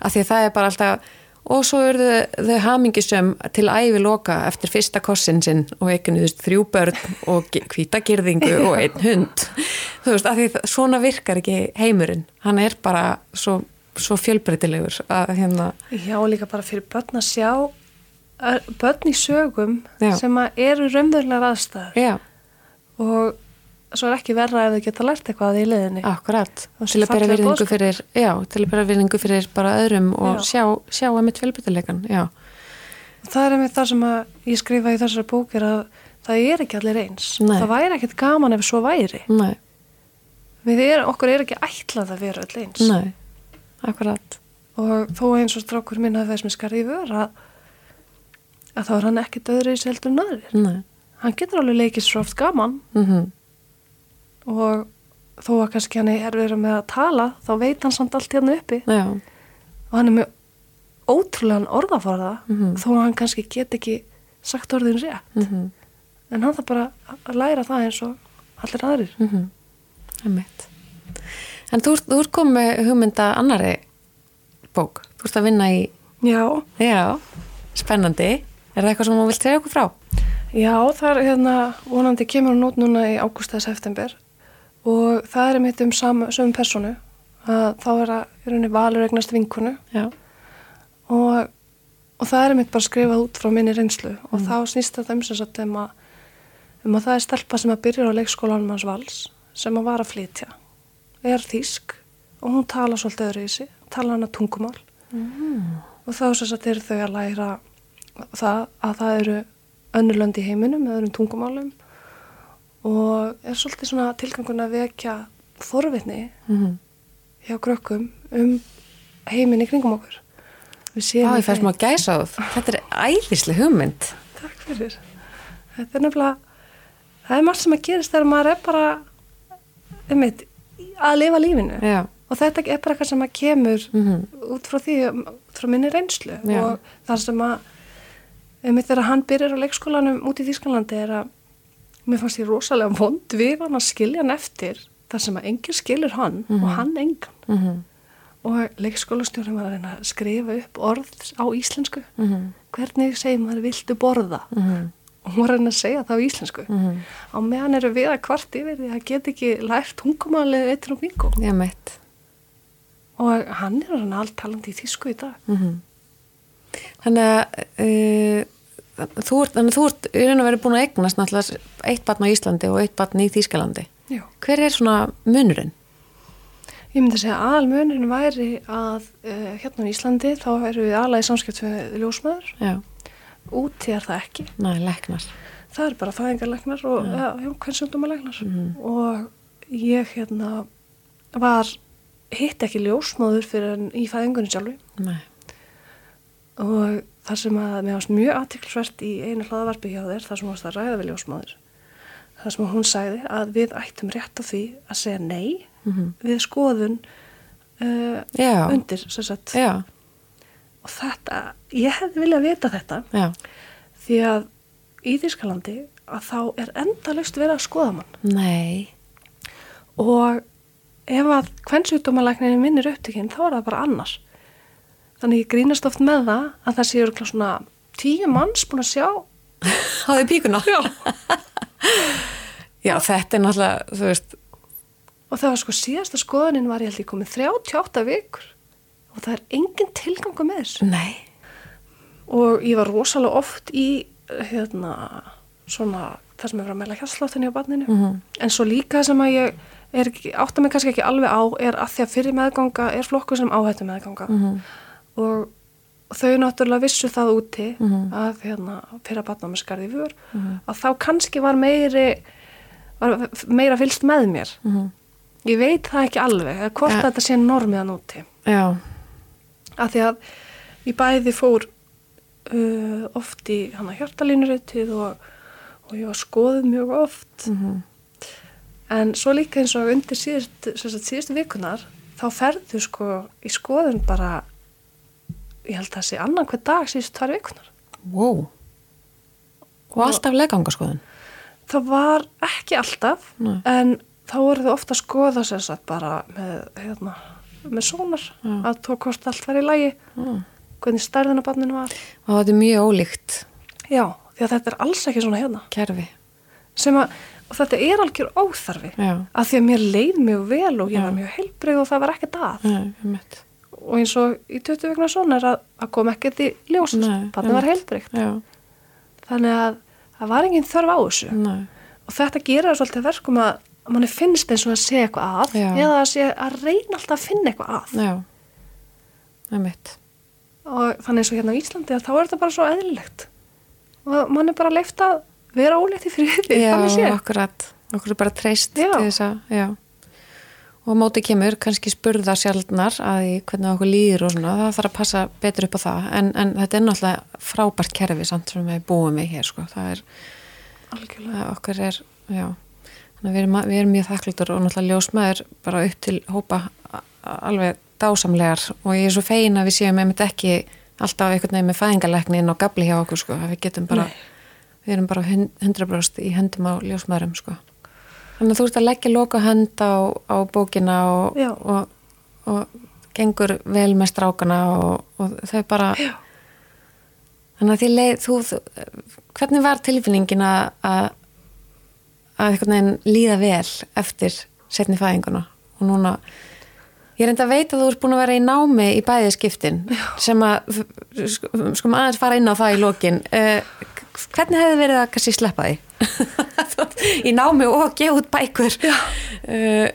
A: af því að það er bara alltaf og svo eru þau hamingisum til ævi loka eftir fyrsta kossin sinn og veist, þrjú börn og hvítagirðingu og einn hund. Þú veist, af því það- svona virkar ekki heimurinn, hann er bara svo, svo fjölbreytilegur að hérna.
B: Já, líka bara fyrir börn að sjá börn í sögum
A: Já.
B: sem eru raunverulega aðstæður.
A: Já,
B: og svo er ekki verra ef þau geta lært eitthvað í liðinni.
A: Akkurat, til að bera virðingu fyrir, já, til að bera virðingu fyrir bara öðrum og
B: Já.
A: sjá, sjá að mitt fjölbyttileikan, já.
B: Það er einmitt það sem að ég skrifa í þessari bók er að það er ekki allir eins.
A: Nei.
B: Það væri ekkert gaman ef svo væri.
A: Nei,
B: Við er, okkur er ekki ætlað að vera öll eins.
A: nei, akkurat,
B: Og þó eins og strákur minn að þess með vör að, að þá er hann ekki döðri í seldur en aðrir.
A: nei,
B: Hann getur alveg leikið svo oft gaman
A: mhm,
B: og þó að kannski hann er verið með að tala þá veit hann samt allt hérna uppi.
A: Já,
B: og hann er með ótrúlegan orðafarða
A: Mhm.
B: þó að hann kannski get ekki sagt orðin rétt.
A: Mhm,
B: en hann þarf bara að læra það eins og allir aðrir.
A: Mhm, einmitt. En þú, þú ert komið hugmynda annari bók, þú ert að vinna í,
B: Já,
A: já, spennandi, er það eitthvað sem þú vilt segja okkur frá?
B: já það er hérna vonandi kemur hann út núna í ágúst eða september og það er mitt um sam, sömu personu að þá er í rauninni valur eignast vinkunu og, og það er mitt bara skrifað út frá minni reynslu. Og þá snýst þetta um sagt um að, um að það er stelpa sem að byrja á leikskólanum hans vals sem að var að flytja. Er þýsk og hún tala svolítið öðru í sig, tala hana tungumál og þá sem sagt eru þau að læra það að það eru önnurlönd í heiminum með öðrum tungumálum og er svolítið svona tilgangun að vekja forvitni
A: mhm,
B: hjá krökkum um heiminn í kringum okkur
A: Já, ég fær
B: þeim-
A: smá gæsa á það, þetta er æðislega hugmynd.
B: Takk fyrir. Þetta er nefnilega, það er margt sem að gerist þegar maður er bara, einmitt, að lifa lífinu.
A: Já,
B: Og þetta er bara eitthvað sem að kemur
A: mhm,
B: út frá því, út frá minni reynslu.
A: Já.
B: Og það sem að, einmitt þegar hann byrjar á leikskólanum út í Þýskalandi er að, mér fannst ég rosalega vond við hann að skilja hann eftir þar sem að enginn skilur hann og hann engan.
A: mhm,
B: Og leikskólastjórnum var að reyna að skrifa upp orð á íslensku.
A: mhm,
B: Hvernig segir maður viltu borða?
A: mhm,
B: og hún var að reyna að segja það á íslensku
A: mhm,
B: á meðan eru við að kvart yfir því að get ekki lært tungumálið eittur og bingo
A: ég meitt.
B: og hann er hann allt talandi í þýsku í dag
A: Mhm. Þannig að uh, þú ert, þannig að þú ert í raun og verið búin að eignast náttúrulega eitt batn á Íslandi og eitt batn í Þýskalandi.
B: Já.
A: Hver er svona munurinn?
B: Ég myndi segja að almuninu væri að uh, hérna í Íslandi þá erum við alveg samskipt við ljósmaður.
A: Já,
B: Úti er það ekki.
A: næ, leknar.
B: Það er bara fæðingarlegnar og ja. já, hvern sjöndumalegnar. Og ég hérna var, hitt ekki ljósmaður fyrir í fæðingunni sjálfu. Og það sem að mér varst mjög aðtiklisvert í einu hlaðavarpi hjá þér, það sem varst að ræða við ljósmaður. Það sem hún sagði að við ættum rétt á því að segja nei við skoðun uh, undir, Og þetta, ég hefði viljað vita þetta
A: já,
B: því að í Þískalandi að þá er endalaust verið að skoða mann.
A: nei,
B: Og ef að kvennsjúkdómalækninu minnir upptökinn, þá er það bara annars. Þannig ég grínast oft með það að það séu svona tíu manns búin að sjá. (laughs)
A: Háði píkuna.
B: Já.
A: Já, þetta er náttúrulega, þú veist,
B: Og það var sko síðasta skoðunin var ég held ég komið 38 vikur og það er engin tilgangu með þessu.
A: nei,
B: Og ég var rosalega oft í hérna svona það sem er verið að meila hjarsláttinni á barninu.
A: Mhm.
B: En svo líka það sem að ég átta mig kannski ekki alveg á er að því að fyrir meðganga er flokku sem áhættu meðganga.
A: Mhm.
B: Og þau náttúrulega vissu það úti
A: Mhm.
B: að hérna, fyrir að batna með skarði vör að þá kannski var meiri var meira fylst með mér
A: Mhm.
B: ég veit það ekki alveg eða hvort
A: Ja.
B: þetta sé normiðan úti
A: já,
B: að því að ég bæði fór uh, oft í hana hjartalínurutið og, og ég var skoðuð mjög oft
A: Mhm.
B: en svo líka eins og undir síðust, síðustu vikunar þá ferðu sko í skoðun bara ég held að það sé annan hver dag síðustu tvær vikunar
A: wow. Og alltaf legangaskoðun.
B: það var ekki alltaf
A: Nei.
B: en þá voru þau ofta að skoða sér satt bara með, hérna, með sónar
A: Já.
B: að tók hvort allt var í lagi
A: Mm.
B: hvernig stærðin á barninu var
A: Og þetta er mjög ólíkt
B: já, því að þetta er alls ekki svona hérna
A: kerfi.
B: sem að, og þetta er algjör óþarfi
A: Já,
B: að því að mér leið mjög vel og ég
A: Já.
B: var mjög heilbrið og það var ekkert að
A: nei.
B: Og eins og í 20 vegna svona er að, að kom ekkert í ljós. Barnið var heilbrið
A: Já,
B: þannig að það var engin þörf á þessu.
A: Nei,
B: og þetta gerir það svolítið verkum að manni finnst eins og að sé eitthvað að
A: Já.
B: eða að, að reyna alltaf að finna eitthvað að.
A: Já, ég mitt.
B: og þannig eins og hérna á Íslandi þá er þetta bara svo eðlilegt. Og mann er bara leift að vera óleitt í friði
A: Já,
B: þannig.
A: Okkur er bara treyst til þess að, já. Og á móti kemur kannski spurða sjaldnar að hvernig okkur líður og svona, það þarf að passa betur upp á það. En, en þetta er náttúrulega frábært kerfi samt sem við búum við hér, sko. Það er,
B: algjörlega
A: að okkar er, já. Við erum, við erum mjög þakklútur og náttúrulega ljósmaður bara upp til hópa alveg dásamlegar og ég er svo fegin að við séum einmitt ekki alltaf einhvern veginn með fæðingalæknin og gabli hjá okkur, sko. Við getum bara,
B: Nei.
A: við erum bara 100% í höndum á ljósmaðurum, sko. Þannig að þú ert að leggja loka hönd á, á bókina og,
B: Já.
A: og, og gengur vel með strákana og, og þau bara
B: Já.
A: þannig að því leið þú, hvernig var tilfinningin að að að einhvern veginn líða vel eftir setni fæðinguna og núna ég reyndi að veita að þú ert búin að vera í námi í bæði skiptin sem að sko aðeins fara inn á það í lokin uh, hvernig hefði verið að kannski sleppa því í námi og gefa út bækur. Uh,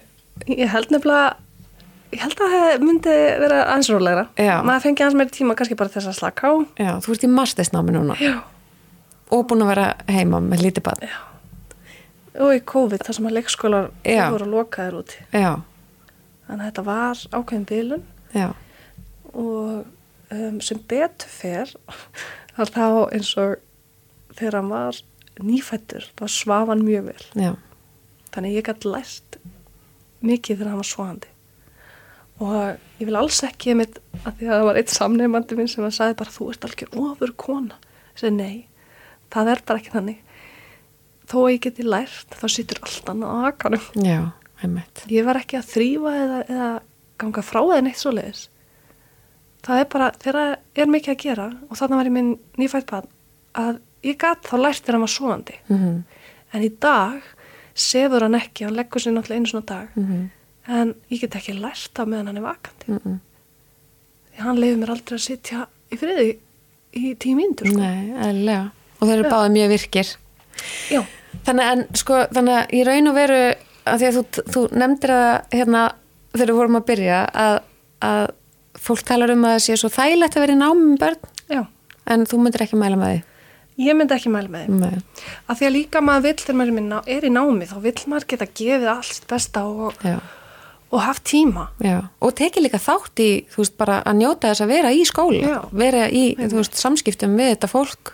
B: Ég held nefnilega ég held að það myndi vera
A: Já.
B: maður fengi aðeins meiri tíma kannski bara þess að slaka á.
A: Já, þú ert í mastersnámi núna.
B: Já.
A: og búin að vera heima með lítið barn.
B: Og í COVID þar sem að leikskólar voru lokaðir úti.
A: Já,
B: þannig að þetta var ákveðin bílun
A: já,
B: og um, sem betur fer að (laughs) þá eins og þegar var nýfættur þá svaf hann mjög vel.
A: Já.
B: Þannig ég gæti lært mikið þegar hann var svandi og ég vil alls ekki að því að það var eitt samneimandi minn sem að sagði bara þú ert algjör ofur kona. Ég segi nei, það er bara ekki þannig. Þó að ég geti lært þá situr allt annað á hakanum.
A: Já,
B: ég var ekki að þrýfa eða, eða ganga frá eða neitt svo leiðis það er bara, þegar það er mikið að gera. Og þannig var ég minn nýfætt barn að ég gat þá lært þegar hann var svoandi
A: mm
B: en í dag sefur hann ekki, hann leggur sér náttúrulega einu svona dag
A: -hmm.
B: en ég get ekki lært það meðan hann er vakandi
A: Mm -mm.
B: því hann leiður mér aldrei að sitja í friði í tíu mínútur sko.
A: Nei. Og þeir eru báðið mjög virkir.
B: Já,
A: Þannig, en, sko, þannig að í raun og veru, að því að þú, þú nefndir að hérna, þegar við vorum að byrja að, að fólk talar um að það sé svo þægilegt að vera í námi með börn
B: Já,
A: en þú myndir ekki mæla með
B: ég myndi ekki mæla með þeim.
A: Nei.
B: Af því að líka maður vill, þegar maður er í ná- er í námi, þá vill maður geta gefið allt besta og, og haft tíma.
A: já. og tekið líka þátt í þú veist bara að njóta þess að vera í skóla
B: Já.
A: vera í þú veist samskiptum við þetta fólk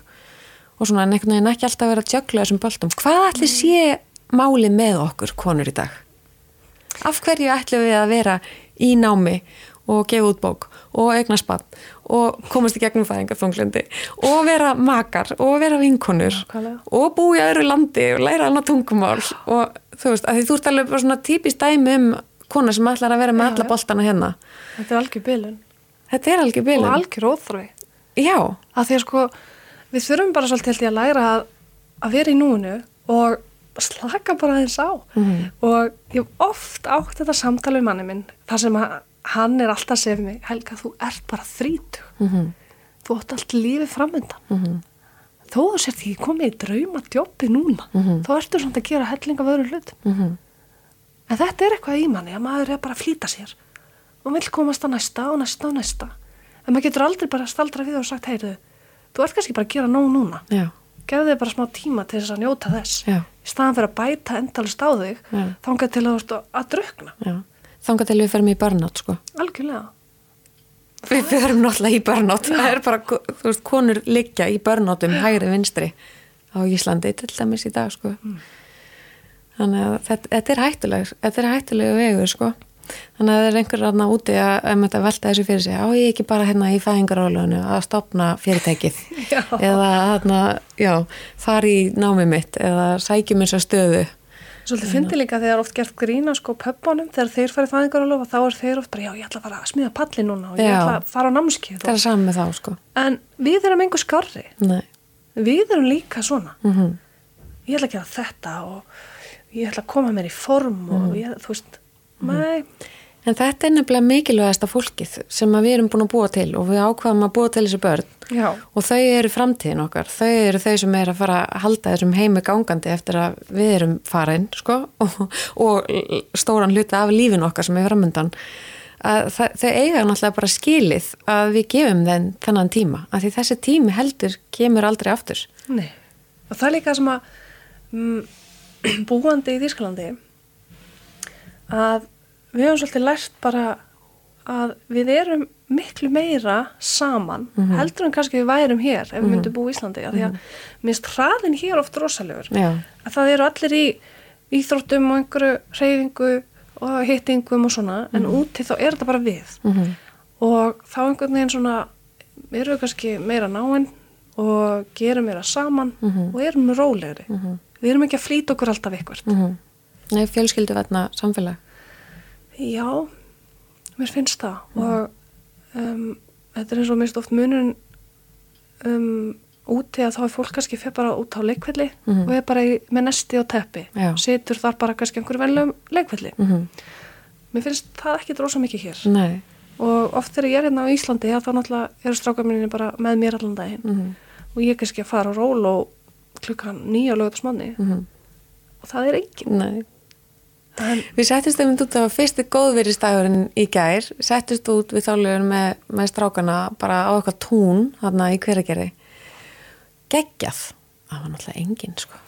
A: og svona en einhvern veginn ekki alltaf vera að jögla þessum boltum hvað ætli sé máli með okkur konur í dag af hverju ætlum við að vera í námi og gefa út bók og eigna spann og komast í gegnum fæðingarþunglindi og vera makar og vera vinkonur
B: Nákvæmlega.
A: og búa í öðru landi og læra annað tungumál og þú veist, að því þú ert alveg bara svona típist dæmi um kona sem ætlar að vera með
B: Já,
A: alla boltana hérna
B: Þetta er algjör bylun.
A: þetta er algjör
B: Og
A: bilin
B: algjör óþrói.
A: já,
B: Af því að sko, við þurfum bara svolítið held ég að læra að, að vera í núinu og slaka bara aðeins á.
A: Mhm.
B: Og ég hef oft átt þetta samtal við manni minn, þar sem að, hann er alltaf að segja við mig, Helga, þú ert bara þrítug.
A: mm
B: Þú átt allt lífið framöndan.
A: -hmm.
B: Þó þú sért ekki komið í drauma djópi núna,
A: Mhm.
B: þá ertu svona að gera helling af öðru hlut.
A: Mhm.
B: En þetta er eitthvað í manni að maður er bara að flýta sér og vill komast að næsta og næsta og næsta. En maður getur aldrei bara staldra við og sagt, heyrðu, þú ert kannski bara að gera nóg núna.
A: já,
B: Gefðu þig bara smá tíma til þess að njóta þess.
A: já,
B: Í staðan fyrir að bæta endalist á þig,
A: Já.
B: þangað til að að drukna.
A: Já þangað til við ferum í burnout sko.
B: Algjörlega.
A: við ferum náttúrulega í burnout það er bara, þú veist, konur liggja í burnoutum hægri vinstri á Íslandi til dæmis í dag sko. Þannig að þetta, þetta er hættuleg þetta er hættulegu vegur sko. Þannig að það er einhver aðna úti að, að, að velta þessu fyrir sig. Á ég ekki bara hérna í fæðingarálöfunu að stopna fyrirtækið? (laughs)
B: Já.
A: eða hérna, já, fara í námi mitt eða sækjum eins og stöðu
B: Svolítið fyndi líka þegar oft gert grína sko pöppunum þegar þeir farið fæðingar og þá er þeir oft bara, já, ég ætla að fara að smíða palli núna og ég
A: Já.
B: ætla að fara á námskeið.
A: það er saman með þá sko
B: En við erum einhver skarri.
A: Nei.
B: Við erum líka svona.
A: Mm
B: Ég ætla að gera þetta og ég ætla að koma mér í form og
A: Mhm.
B: ég, þú veist, nei,
A: En þetta er nefnilega mikilvægasta fólkið sem við erum búin að búa til og við ákvaðum að búa til þessi börn
B: já,
A: og þau eru framtíðin okkar, þau eru þau sem er að fara að halda þessum heimi gangandi eftir að við erum farin sko, (laughs) og, og stóran hluti af lífin okkar sem er framöndan þau eiga náttúrulega bara skilið að við gefum þeim þennan tíma að því þessi tími heldur kemur aldrei aftur.
B: Nei. Og það er líka sem að mm, (clears throat) búandi í Þýskalandi að við höfum svolítið lært bara að við erum miklu meira saman heldur en kannski við værum hér ef við myndum búa í Íslandi af því að minnst hraðin hér oft rosalegur.
A: Já,
B: að það eru allir í íþróttum og einhverju reyfingu og hittingum og svona en úti þá er þetta bara við.
A: Mm
B: og þá einhvern veginn svona erum við kannski meira náinn og gerum meira saman og erum rólegri. Við erum ekki að flýta okkur alltaf ykkvert
A: -hmm. Nei, fjölskyldu verna samfélag.
B: Já, mér finnst það. Og um, þetta er eins og mist oft munun um, úti að þá er fólk kannski fyrir bara út á leikvelli
A: Mhm.
B: og er bara í, með nesti og teppi.
A: Já.
B: situr þar bara kannski einhverju velum leikvelli.
A: Mm
B: mér finnst það ekki drósa mikið hér.
A: Nei.
B: Og oft þegar ég er hérna á Íslandi þá náttúrulega eru strákaminni bara með mér allan daginn.
A: Mm
B: og ég er kannski að fara á ról og klukkan nýja lögutasmanni
A: -hmm.
B: og það er engin En,
A: Við settist þeim út á fyrsti góðveristagurinn í gær, settist út við þálegur með, með strákana bara á eitthvað tún þarna í hveragerði. Geggjað, það var náttúrulega enginn sko.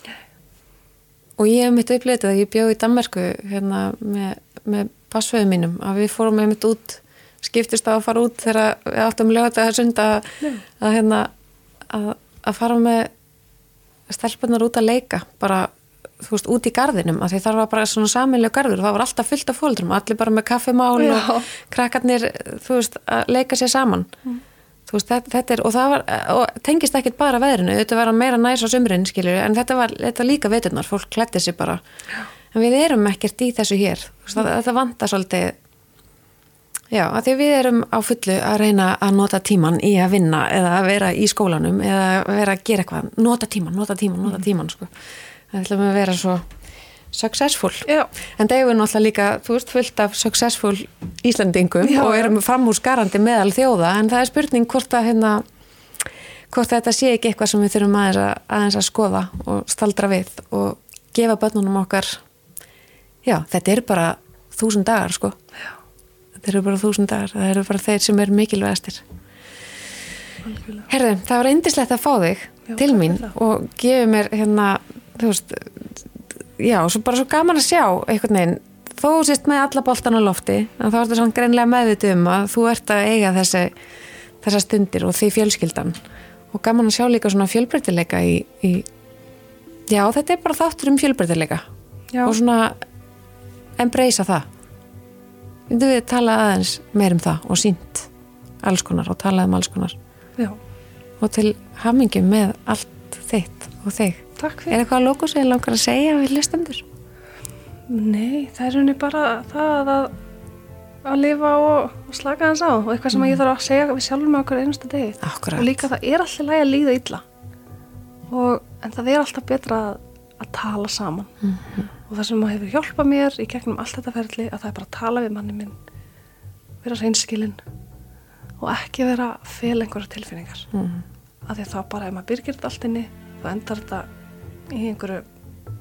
A: Og ég hef mitt upplitið að ég bjóð í Danmarku hérna með, með passföðu mínum að við fórum með mitt út, skiptist á að fara út þegar við áttum lögat að sunda að, að, hérna, að, að fara með stelpunar út að leika bara þú veist, út í garðinum af því þar var bara svona samilega garður og það var alltaf fullt af fóldrum, allir bara með kaffimál
B: Já.
A: og krakkarnir, þú veist, að leika sér saman. Þú veist, þetta, þetta er, og það var og tengist ekkit bara veðrinu, þetta var meira næs á sumrin, skilur, en þetta var þetta líka veturnar, fólk klætti sér bara. En við erum ekkert í þessu hér. Þú veist, það, þetta vantar svolítið já, að því að við erum á fullu að reyna að nota tíman í að vinna eða að vera í skólanum eða að vera að gera eitthvað, nota tíman, nota tíman, nota tíman sko. Það ætlum að vera svo successful.
B: Já,
A: en það er náttúrulega líka, þú veist, fullt af successful Íslandingum
B: Já,
A: og
B: já.
A: erum framhúsgarandi meðal þjóða. En það er spurning hvort að hérna hvort þetta sé ekki eitthvað sem við þurfum aðeins að, aðeins að skoða og staldra við og gefa börnunum okkar. Já, þetta er bara þúsund dagar sko. Þeir eru bara þúsund dagar, það eru bara þeir sem eru mikilvægastir. Herðu, það var eindislegt að fá þig
B: Já,
A: til mín og gefið mér hérna, þú veist já, svo bara svo gaman að sjá einhvern veginn, þó þú sést með alla boltan á lofti, en þá ertu svona greinlega meðvitið um að þú ert að eiga þessi þessar stundir og því fjölskyldan. Og gaman að sjá líka svona fjölbreytileika í, í já, þetta er bara þáttur um fjölbreytileika.
B: Já,
A: og svona embracea það. Myndu við tala aðeins meir um það og sínt alls konar og talað um alls konar?
B: Já,
A: og til hamingi með allt þitt og þig.
B: Takk
A: Er
B: fyrir.
A: eitthvað að lóku sig langar að segja við listendur?
B: Nei, það er henni bara það að, að lifa og, og slaka hans á og eitthvað sem ég þarf að segja við sjálfum með okkur einustu degi.
A: Akkurat.
B: Og líka það er alltaf lægi að líða illa. Og, en það er alltaf betra að, að tala saman. Og það sem hefur hjálpað mér í gegnum allt þetta ferli að það er bara að tala við manni minn, vera reynskilinn og ekki vera fel einhverja tilfinningar.
A: Mm.
B: Af því að þá bara ef maður byrgir þetta allt inni þá endar þetta í einhverju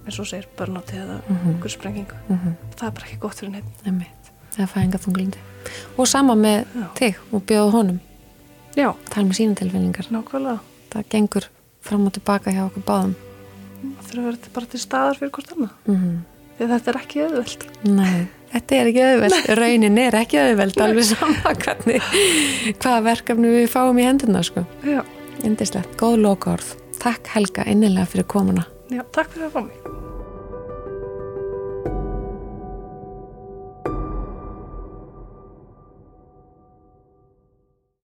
B: eins og segir börnáti eða einhverju sprengingu.
A: Mhm.
B: Það er bara ekki gott fyrir neitt.
A: Einmitt. Það er fæðinga þunglindi. Og sama með
B: Já.
A: þig og bjóða honum.
B: Já,
A: Tala með sína tilfinningar.
B: nákvæmlega.
A: Það gengur fram og tilbaka hjá okkur báðum.
B: Það þurfa að vera bara til staðar fyrir hvort annað.
A: Mm
B: Því þetta er ekki auðvelt.
A: Nei, þetta er ekki auðveld. Raunin er ekki auðveld, alveg sama hvernig, hvaða verkefni við fáum í hendurna, sko.
B: Já,
A: Indislegt. Góð lokaorð. Takk Helga innilega fyrir komuna.
B: Já, takk fyrir að fá mig.